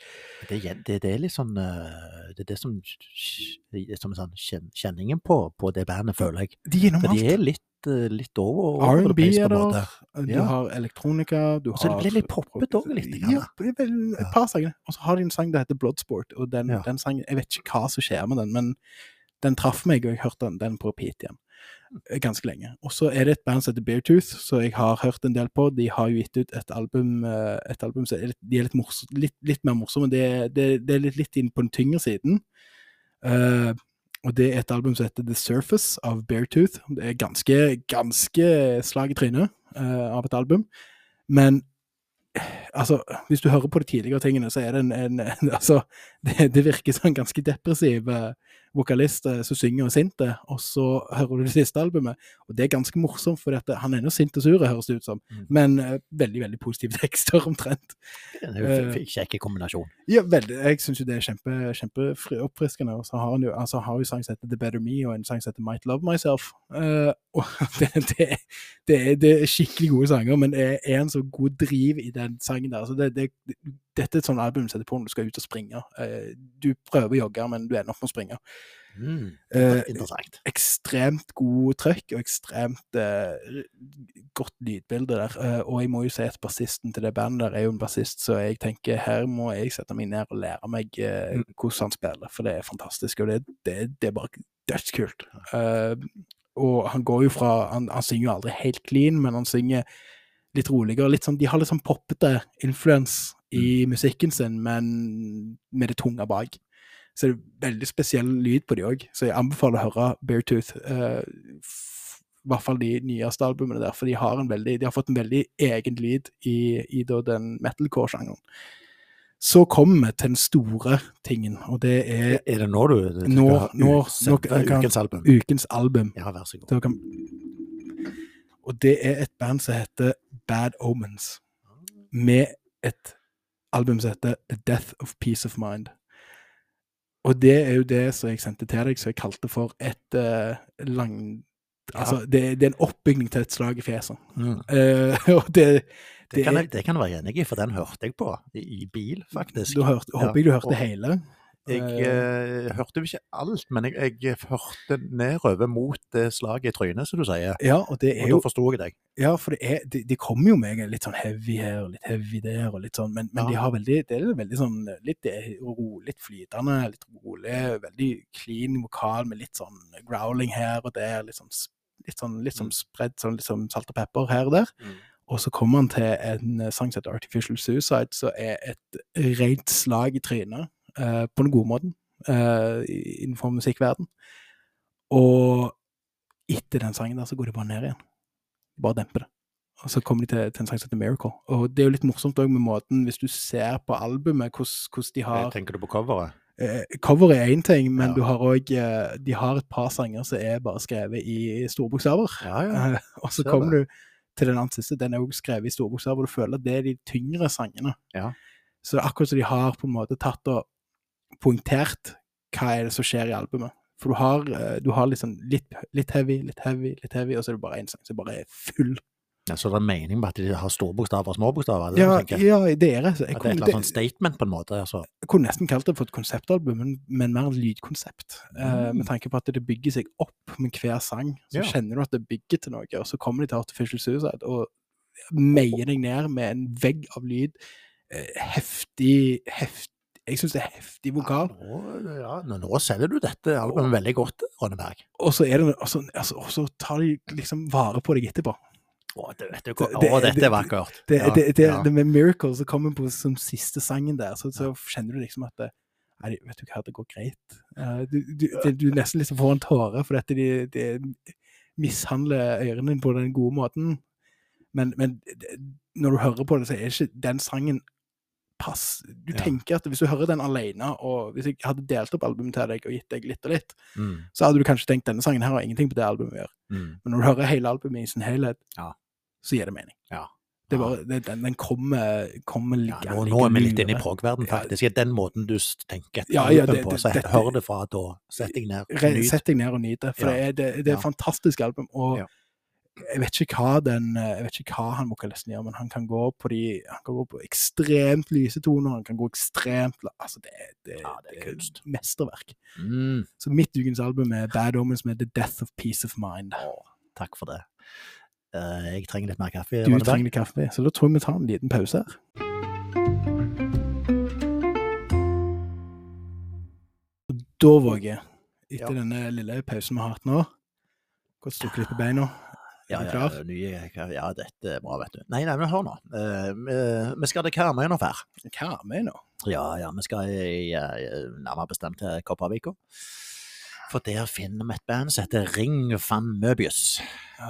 Det, er- litt sånn eh, Det er det som, som er sånn kjen- kjenningen på, på det bandet, føler jeg. De er innom alt. de er litt, eh, litt over, over R&B er der, du Ja. har elektronika, du Og så det blir litt poppet også litt. Ja, det vel et par sanger. Og så har de en sang som heter Bloodsport, og den, Ja. den sangen Jeg vet ikke hva som skjer med den, men den traff meg, og jeg hørte den, den på repeat igjen. eh, Ganske lenge. Og så er det et band som heter Beartooth, som jeg har hørt en del på. De har jo gitt ut et album, eh, et album som er litt, de er litt, mors litt, litt mer morsomme. Det, det, det er litt, litt inn på den tyngre siden. Uh, og det er et album som heter The Surface av Beartooth. Det er ganske, ganske slag i trynet uh, av et album. Men altså, hvis du hører på de tidligere tingene, så er det en, en [LAUGHS] Altså, det, det virker som en ganske depressiv eh, vokalist eh, som synger og sint, eh, og så hører du det siste albumet, og det er ganske morsomt, for han er nå sint og sur, høres det ut som, Mm. men eh, veldig, veldig positive [LAUGHS] tekster omtrent. Det er jo en kjekk kombinasjon. Ja, veldig. Jeg syns jo det er kjempe, kjempeoppfriskende. Og så har han jo, altså, har jo sang som heter The Better Me, og en sang som heter Might Love Myself. Uh, [LAUGHS] det, det, det, er, det er skikkelig gode sanger, men det er en så god driv i den sangen der. Så det, det, dette er et sånt album du setter på når du skal ut og springe. Eh, du prøver å jogge, men du ender opp med å springe. Mm. Eh, Interessant. ekstremt god trøkk og ekstremt eh, godt lydbilde der. Eh, og jeg må jo si at bassisten til det bandet der er jo en bassist, så jeg tenker her må jeg sette meg ned og lære meg eh, Mm. hvordan han spiller, for det er fantastisk. Og det, det, det er bare dødskult. Og han går jo fra han, han synger jo aldri helt clean, men han synger litt roligere. Litt sånn, de har litt sånn poppete influence i musikken sin, men med det tunge bak. Så det er veldig spesiell lyd på de òg, så jeg anbefaler å høre Beartooth. Uh, I hvert fall de nyeste albumene der, for de har, en veldig, de har fått en veldig egen lyd i, i den metalcore-sjangeren. Så kommer vi til den store tingen, og det er Er det nå du du Nå- nå- nå kan- ukens album? ukens album. Ja, vær så god. Kan, og det er et band som heter Bad Omens, med et album som heter The Death of Peace of Mind. Og det er jo det som jeg sendte til deg, som jeg kalte for et uh, lang... Altså, det, det er en oppbygning til et slag i fjeset. Mm. Uh, [LAUGHS] og det, Det, kan er- jeg, det kan være enig i, for den hørte jeg på i, i bil, faktisk. Du hørte, håper jeg du hørte og- hele. Jeg eh, hørte jo ikke alt, men jeg, jeg hørte nedover mot det slaget i trynet, som du sier. Ja, og det er Og jo da forsto jeg deg. Ja, for det er, de, de kommer jo med litt sånn heavy her og litt heavy der, og litt sånn, men, men Ja. de har veldig, det er veldig sånn litt, rolig, flytende, litt rolig, veldig clean vokal med litt sånn growling her og der, litt sånn, litt sånn, litt sånn spredd, sånn litt sånn salt og pepper her og der. Mm. Og så kommer han til en eh, sang som heter Artificial Suicide, som er et rent slag i trynet, eh, på den gode måten, uh, innenfor musikkverden. Og etter den sangen der, så går det bare ned igjen. Bare demper det. Og så kommer de til, til en sang som heter Miracle. Og det er jo litt morsomt òg med måten, hvis du ser på albumet, hvordan de har Tenker du på coveret? Coveret Cover er én ting, men Ja. du har eh, De har et par sanger som er bare skrevet i store bokstaver. Ja, ja. Eh, [LAUGHS] og så kommer du til den andre siste, den er også skrevet i store bokstaver, og du føler at det er de tyngre sangene. Ja. Så akkurat som de har på en måte tatt og poengtert hva er det som skjer i albumet. For du har, eh, du har liksom litt, litt heavy, litt heavy, litt heavy, og så er det bare én sang som bare er full. Ja, så det er mening med at de har store bokstaver og små bokstaver? Det Ja, ja, det er det. Jeg At det er et eller annet sånn statement, på en måte? Altså. jeg kunne nesten kalt det for et konseptalbum, men, men mer et lydkonsept. Mm. Uh, med tanke på at det bygger seg opp med hver sang. Så Ja. kjenner du at det bygger til noe, og så kommer de til Artificial Suicide og meier deg ned med en vegg av lyd. Uh, heftig, heftig Jeg syns det er heftig vokal. Ja, nå, ja, nå, selger du dette albumet veldig godt, Rønneberg. Og så det altså, altså, tar de liksom vare på deg etterpå. Å, det det. Det- Å, dette er vakkert. Det, det, ja. det med Miracle som kommer på som siste sangen der, så, så kjenner du liksom at det, Nei, vet du hva, det går greit. Eh, du, du, du nesten liksom får en tåre for de, de mishandler ørene dine på den gode måten. Men, men når du hører på det, så er ikke den sangen pass. Du Ja. tenker at hvis du hører den alene, og hvis jeg hadde delt opp albumet til deg og gitt deg litt og litt, Mm, så hadde du kanskje tenkt denne sangen her har ingenting på det albumet å gjøre. mm, Men når du hører hele albumet i sin helhet, Ja. så gir det mening. ja. Det bare, det, den, den kommer, kommer Ja, ligge nå, nå er vi litt inne i prog-verden, faktisk. I den måten du tenker et Ja, ja, album det- på, det- så hør det fra da. Sett deg ned. og Nyt. Sett deg ned og nyt det, for det er, det, er et fantastisk album. Og. Jeg vet den Jeg vet ikke hva han vokalisten gjør, men han kan gå på de Han kan gå på ekstremt lyse toner, han kan gå ekstremt Altså, det, det, Ja, det er kunst. mesterverk. Mm, Så mitt ukens album er Bad Omens med The Death of Peace of Mind. takk for det. Uh, jeg trenger litt mer kaffe. Du trenger litt kaffe, så da tror jeg vi tar en liten pause her. Og Da, Våge, etter Ja. denne lille pausen vi har hatt nå Godt strukket litt på beina. Ja, ja, nye, ja, dette er bra, vet du. Nei, nei, men hør nå. Eh, vi- vi skal til Karmøy Hva er Karmøy nå? Ja, ja, vi skal i, eh, nærmere bestemt til Kopervika. For der finner vi et band som heter Ring van Møbius.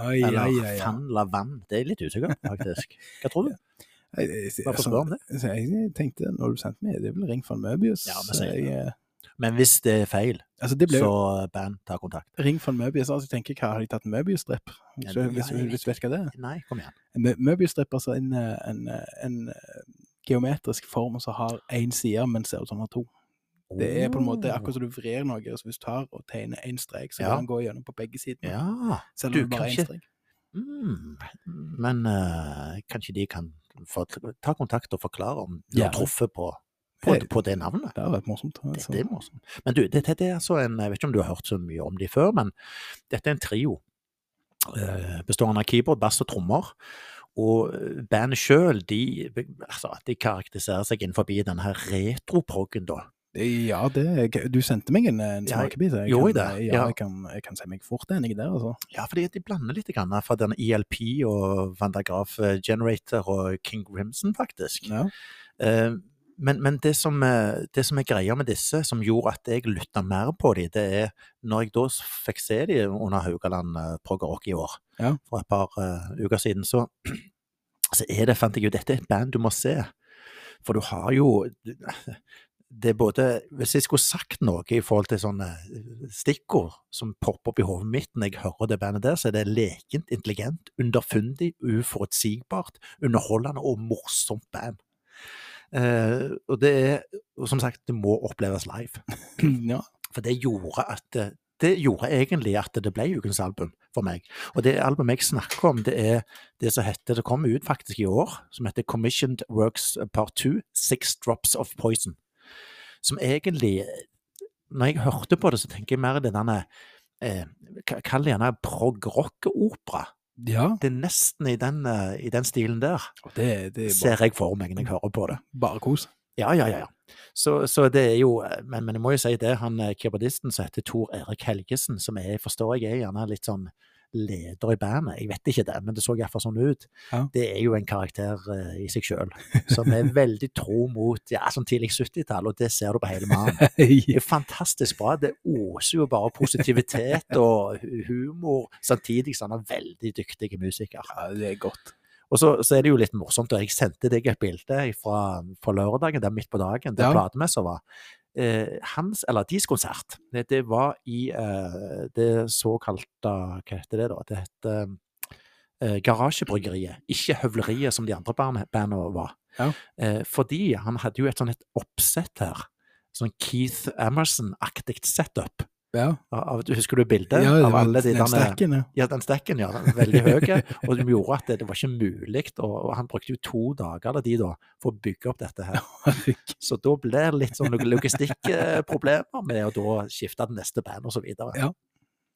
Oi, Eller oi, oi. Van la Van. Det er litt usikkert, faktisk. Hva tror du? Jeg, jeg, jeg, Hvorfor om det? altså, jeg tenkte, når du sendte meg, det er vel Ring van Møbius. Ja, vi så sier det. Eh, Men hvis det er feil, altså, det ble så band, ta kontakt. Ring von Møbius. Altså, jeg tenker, hva har de tatt en Møbius-stripp? Hvis, Ja, hvis, ja, hvis du vet hva det er? Nei, kom igjen. Møbius-stripp, altså en, eh, en, eh, en eh, geometrisk form som har én side, men ser ut som den har to. Det er på en måte akkurat som du vrir noe. Så hvis du tar og tegner én strek, så Ja. kan den gå gjennom på begge sidene. Ja, Selv du det bare er én strek. mm, men uh, kanskje de kan få, ta kontakt og forklare om de har Ja. truffet på, på, Det- på det navnet? Det er litt morsomt. Altså. det er morsomt. Men du, dette det er altså en, jeg vet ikke om du har hørt så mye om de før, men dette er en trio eh, bestående av keyboard, bass og trommer. Og eh, bandet sjøl, de, altså, de karakteriserer seg innenfor denne retroproggen, da. Ja, det, du sendte meg en, en smakebit. jeg jeg det? Ja, Ja. jeg kan, jeg kan si meg fort enig der, altså. Ja, fordi de blander litt grann fra denne ELP og Van der Graaf eh, Generator og King Crimson, faktisk. Ja. Eh, Men, men det, som, eh, det som er greia med disse, som gjorde at jeg lytta mer på dem, det er når jeg da fikk se dem under Haugaland eh, Prog Rock i år, Ja. for et par uh, uker siden, så, [CLEARS THROAT] så det, fant jeg ut, dette er et band du må se. For du har jo det er både Hvis jeg skulle sagt noe i forhold til sånne stikkord som popper opp i hodet mitt når jeg hører det bandet der, så er det lekent, intelligent, underfundig, uforutsigbart, underholdende og morsomt band. Eh, og det er, og som sagt, det må oppleves live. [CLEARS THROAT] ja. For det gjorde at eh, det gjorde egentlig at det ble ukens album for meg. Og det albumet jeg snakker om, det er det som heter Det kom ut faktisk i år, som heter Commissioned Works Part 2, Six Drops of Poison. Som egentlig Når jeg hørte på det, så tenker jeg mer i denne eh, Kall det gjerne prog-rock-opera. Ja. Det er nesten i den, eh, i den stilen der, Det, det bare, ser jeg for meg når jeg hører på det. bare kos. Ja, ja, ja. ja. Så, så det er jo men, men jeg må jo si det, han eh, keyboardisten som heter Tor Erik Helgesen, som jeg forstår jeg er gjerne litt sånn leder i bandet, jeg vet ikke det, men det så iallfall sånn ut. Ja. Det er jo en karakter uh, i seg sjøl, som er [LAUGHS] veldig tro mot ja, sånn tidlig 70-tall, og det ser du på hele mannen. [LAUGHS] Det er fantastisk bra. Det oser jo bare positivitet og humor, samtidig som han er veldig dyktig musiker. ja, det er godt. Og så, så er det jo litt morsomt, og jeg sendte deg et bilde fra, fra lørdagen, der midt på dagen, der Ja. platemessa var. Eh, hans, eller deres konsert, det, det var i eh, det såkalte Hva heter det, da? Det heter eh, Garasjebryggeriet, ikke Høvleriet, som de andre bandene var. Ja. Eh, fordi han hadde jo et sånt et oppsett her, sånn Keith Emerson-aktig setup. Ja, Av, husker du bildet ja av alle de den stekken, ja. Ja, den stekken, ja. Den veldig høy. [LAUGHS] Og som gjorde at det, det var ikke mulig. Og, og han brukte jo to dager eller de da, for å bygge opp dette her. [LAUGHS] Så da ble det litt sånn log- logistikkproblemer med å da skifte til neste band videre. Ja.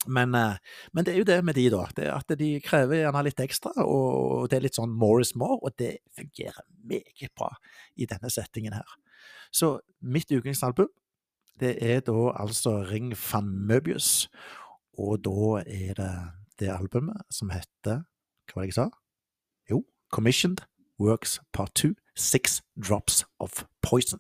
Men, eh, men det er jo det med de, da. Det at de krever gjerne litt ekstra, og det er litt sånn more is more, og det fungerer meget bra i denne settingen her. Så mitt ukensalbum, det er da altså Ring van Möbius, og da er det det albumet som heter Hva var det jeg sa? Jo, Commissioned Works Part 2, Six Drops of Poison.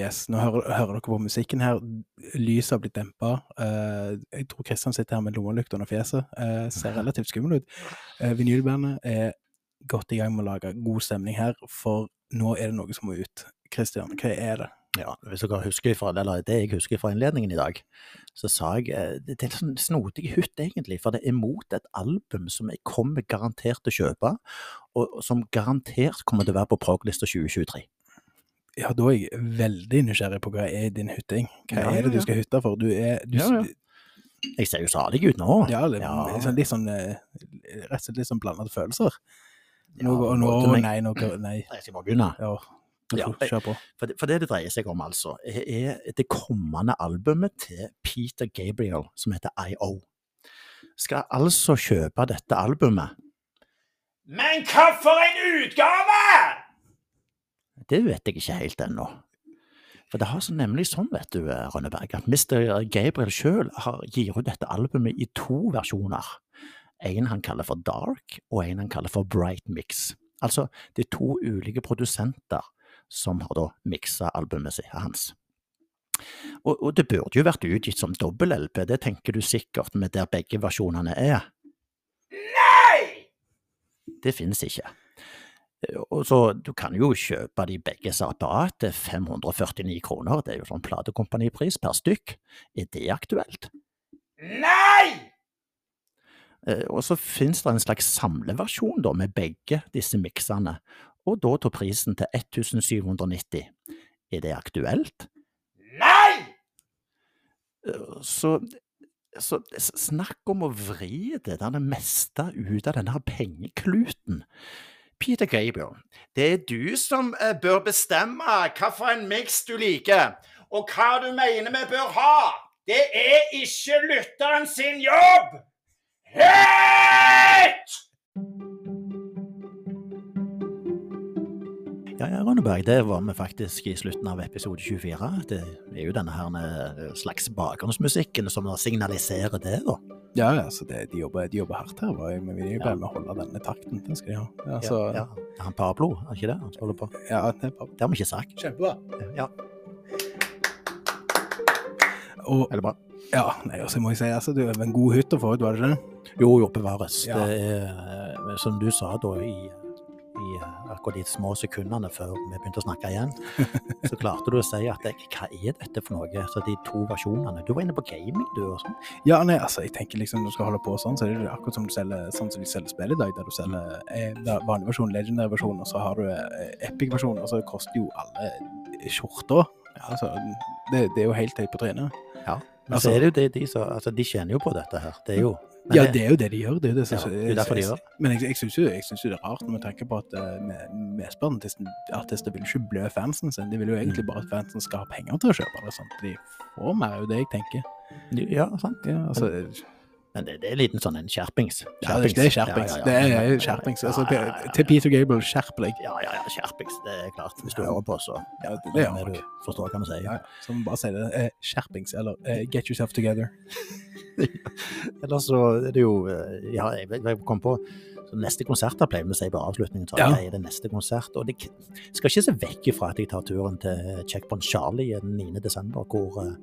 Yes, nå hører, hører dere på musikken her. Lyset har blitt dempa. Uh, jeg tror Kristian sitter her med lommelykt under fjeset. Uh, ser relativt skummel ut. Uh, Vinylbandet er godt i gang med å lage god stemning her, for nå er det noe som må ut. Kristian, hva er det? Ja, hvis dere husker fra, eller det jeg husker fra innledningen i dag, så sa jeg eh, det er en sånn snodig hutt, egentlig, for det er mot et album som jeg kommer garantert til å kjøpe, og som garantert kommer til å være på Proglista 2023. Ja, da er jeg veldig nysgjerrig på hva er din hytting. Hva Ja, er det du skal hytte for? Du er du, Ja, ja. Jeg ser jo salig ut nå. Ja, det, Ja. Sånn, litt sånn eh, Rett og slett litt sånn blandede følelser. Nå, Ja, og nå, nei, nå, nei. Jeg skal bare begynne. Ja, Ja. For det, for det det dreier seg om, altså, er det kommende albumet til Peter Gabriel, som heter IO. Skal altså kjøpe dette albumet. Men hva for en utgave?! Det vet jeg ikke helt ennå. For det har så nemlig sånn, vet du, Rønneberg, at Mr. Gabriel sjøl gir ut dette albumet i to versjoner. En han kaller for Dark, og en han kaller for Bright Mix. Altså, det er to ulike produsenter som har da miksa albumet hans. Og, og det burde jo vært utgitt som dobbel-LP, det tenker du sikkert, med der begge versjonene er. Nei! Det finnes ikke. Og så, Du kan jo kjøpe de begge separat til 549 kroner, det er jo sånn platekompanipris per stykk. Er det aktuelt? Nei! Eh, Og så finnes det en slags samleversjon da, med begge disse miksene, og da tar prisen til 1790. Er det aktuelt? Nei! Så, så snakk om å vri det der det meste ut av denne pengekluten. Peter Gabriel, det er du som eh, bør bestemme hvilken miks du liker, og hva du mener vi bør ha. Det er ikke lytteren sin jobb! Hit! Ja, ja, Rønneberg, det var vi faktisk i slutten av episode 24. Det er jo denne her eh, slags bakgrunnsmusikken som signaliserer det, da. Ja, altså det, de, jobber, de jobber hardt her, bare, men vi er jo bare med å holde denne takten. Den skal de ha. Ja, så, ja, ja. Er han Pablo, er det ikke det han holder på? ja, det er. Det har vi ikke sagt. Kjempebra. Ja, Og eller bra. ja, nei, og så må jeg si, altså, du er en god hytte for ut, var det ikke det? Jo, jo, bevares. Ja. Det er, eh, som du sa da, i, i eh, akkurat de små sekundene før vi begynte å snakke igjen, så klarte du å si at hva er dette for noe? Så de to versjonene. Du var inne på gaming, du, og sånn. Ja, nei, altså, jeg tenker liksom når du skal holde på sånn, så er det akkurat som du selger, sånn som de selger spill i dag, der du selger eh, er vanlig versjon, legendary versjon, og så har du eh, epic versjon, og så koster jo alle skjorta. Ja, altså, det, det er jo helt høyt på trynet. Men Altså- så er det jo det de som Altså, de tjener jo på dette her. Det er jo men Ja, det er jo det de gjør. Det er, jo det, som- Ja, det er derfor de gjør. Men jeg, jeg syns jo, det er rart når vi tenker på at uh, mesteparten vil ikke blø fansen sin. De vil jo egentlig bare at fansen skal ha penger til å kjøpe det. Sant? De får mer, er jo det jeg tenker. Ja, sant. Ja, altså, Men det, det er en liten sånn en skjerpings. ja, det, det er skjerpings. Ja, ja, Det er skjerpings. Altså. Til Peter Gable, skjerp deg. Ja, ja, ja, skjerpings. Det er klart. Hvis du hører på, så Ja, det, det er du forstår hva vi sier. Ja. Så vi bare si det. Eh, skjerpings, eller eh, get yourself together. [LAUGHS] Ellers så er det jo eh, Ja, jeg kom på Så neste konsert da pleier vi å si på avslutningen. Så Ja. det neste konsert. Og det skal ikke se vekk ifra at jeg tar turen til Checkpoint Charlie den 9. desember, hvor eh,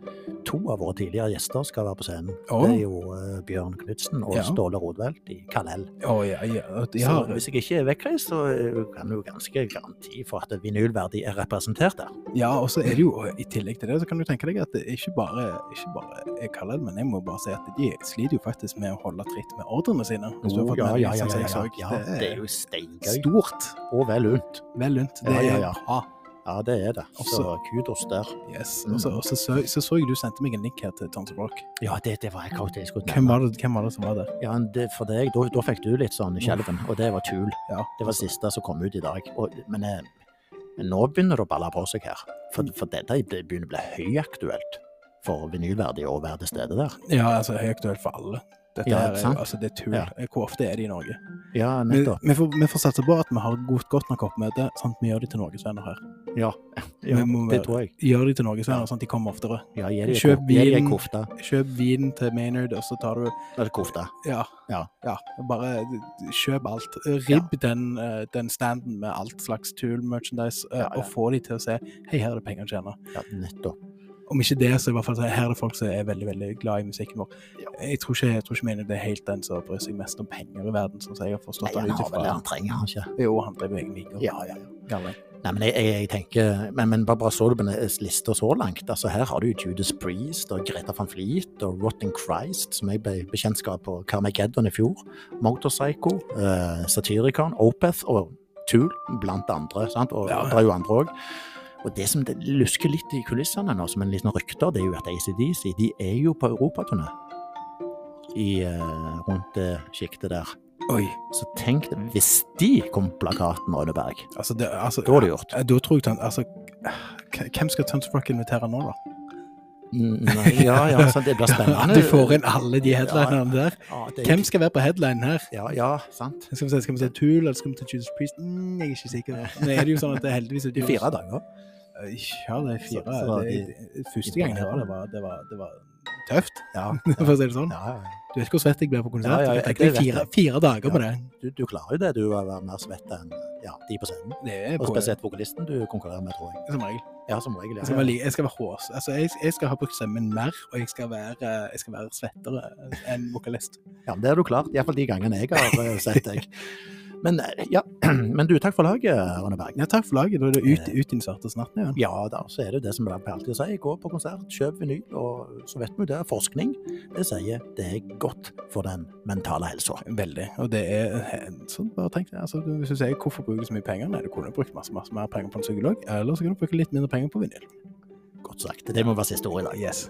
to av våre tidligere gjester skal være på scenen. Oh. Det er jo eh, Bjørn Knutsen og Ja. Ståle Rodvelt i Kalell. Oh, ja, Så hvis jeg ikke er vekkreist, så eh, kan du ganske garanti for at vinylverdi er representert der. ja, og så er det jo i tillegg til det, så kan du tenke deg at det ikke bare, ikke bare er Kalell, men jeg må bare si at de sliter jo faktisk med å holde tritt med ordrene sine. Hvis du har Oh, fått ja, med ja, ja, ja, ja, så. ja. Det er jo steingøy. stort. Og vel lunt. Vel lunt. Det Ja, ja, er bra. Ja, det er det. Så kudos der. Yes. Så, også, så, så, så jeg du sendte meg en link her til Tons Rock. Ja, det, det var jeg akkurat det jeg skulle Hvem var det, hvem var det som var der? Ja, det, for deg, da, da fikk du litt sånn skjelven, og det var Tool. Ja. Det var det siste som kom ut i dag. Og, men, eh, men nå begynner det å balle på seg her. For, for dette begynner å bli høyaktuelt for vinylverdig å være til stede der. Ja, altså høyaktuelt for alle. Dette Ja, er, altså, det er tull. Ja. Hvor ofte er det i Norge? Ja, nettopp. vi, får, vi får satse på at vi har godt, godt nok oppmøte, sånn at vi gjør det til norgesvenner her. Ja, ja må det tror jeg. Gjør de til norgesvenner, sånn at de kommer oftere. Ja, gi Kjøp vin. Kjøp vin til Maynard, og så tar du Eller kofte. Ja. Ja. Bare kjøp alt. Ribb den, eh, den standen med alt slags Tool-merchandise, eh, Ja, ja. og få de til å se Hei, her er det penger å tjene. Ja, nettopp. Om ikke det, så i hvert fall her er det folk som er veldig veldig glad i musikken vår. Ja. Jeg tror ikke, jeg tror ikke det er helt den som bryr seg mest om penger i verden, sånn som jeg har forstått Nei, han har vel det han trenger, han ikke? Jo, han driver egen vinger. Ja, ja, ja. Nei, men jeg, jeg, jeg tenker Men, men bare, bare så du på den lista så langt. altså Her har du Judas Priest og Greta van Fleet og Rotten Christ, som jeg ble bekjentskap på Carmageddon i fjor. Motorpsycho, uh, Satyricon, Opeth og Tool, blant andre. sant? Og Ja. det er jo andre òg. Og det som det lusker litt i kulissene nå, som en liten rykter, det er jo at ACDC de er jo på europaturné i, eh, rundt det sjiktet der. Oi. Så tenk deg, hvis de kom på plakaten, Rønneberg, Altså, det, altså, da er det gjort. Eh, Da tror jeg altså, Hvem skal Tons invitere nå, da? Nei, ja, ja, sant, det blir spennende. [LAUGHS] Du får inn alle de headlinerne der. Ja, det, Hvem skal være på headline her? Ja, ja, sant. Skal vi se, skal vi se Tool, eller skal vi se Judas Priest? Mm, jeg er ikke sikker. [LAUGHS] Nå er det jo sånn at det er heldigvis I fire dager. Ja, det er fire. Så- så det, de- det, første gangen gang jeg bare- det, var, det, var, det var tøft, Ja, [LAUGHS] for å si det sånn. ja, ja. Du vet hvor svett jeg ble på konsert? Ja, jeg tenkte fire, fire dager på det. Du, du klarer jo det, du å være mer svett enn ja, de på scenen. Og på, spesielt vokalisten du konkurrerer med, tror jeg. som regel. Ja, som regel. Jeg skal være, jeg skal være hås. Altså, jeg, jeg skal ha brukt stemmen mer, og jeg skal være, jeg skal være svettere enn vokalist. ja men det har du klart. Iallfall de gangene jeg har eh, sett deg. [LAUGHS] Men eh, ja, [CLEARS THROAT] men du, takk for laget, Rønneberg. Ja, takk for laget. Da er det ut, ut i den svarte igjen. Ja da, så er det det som jeg alltid sier. Gå på konsert, kjøp vinyl, og så vet vi jo det. Forskning det sier det er godt for den mentale helsa. Veldig. Og det er sånn, bare tenk deg. Altså, hvis du sier hvorfor bruker du så mye penger, nei, du kunne brukt masse, masse mer penger på en psykolog, eller så kunne du bruke litt mindre penger på vinyl. Godt sagt. Det må være siste ord i dag. Yes.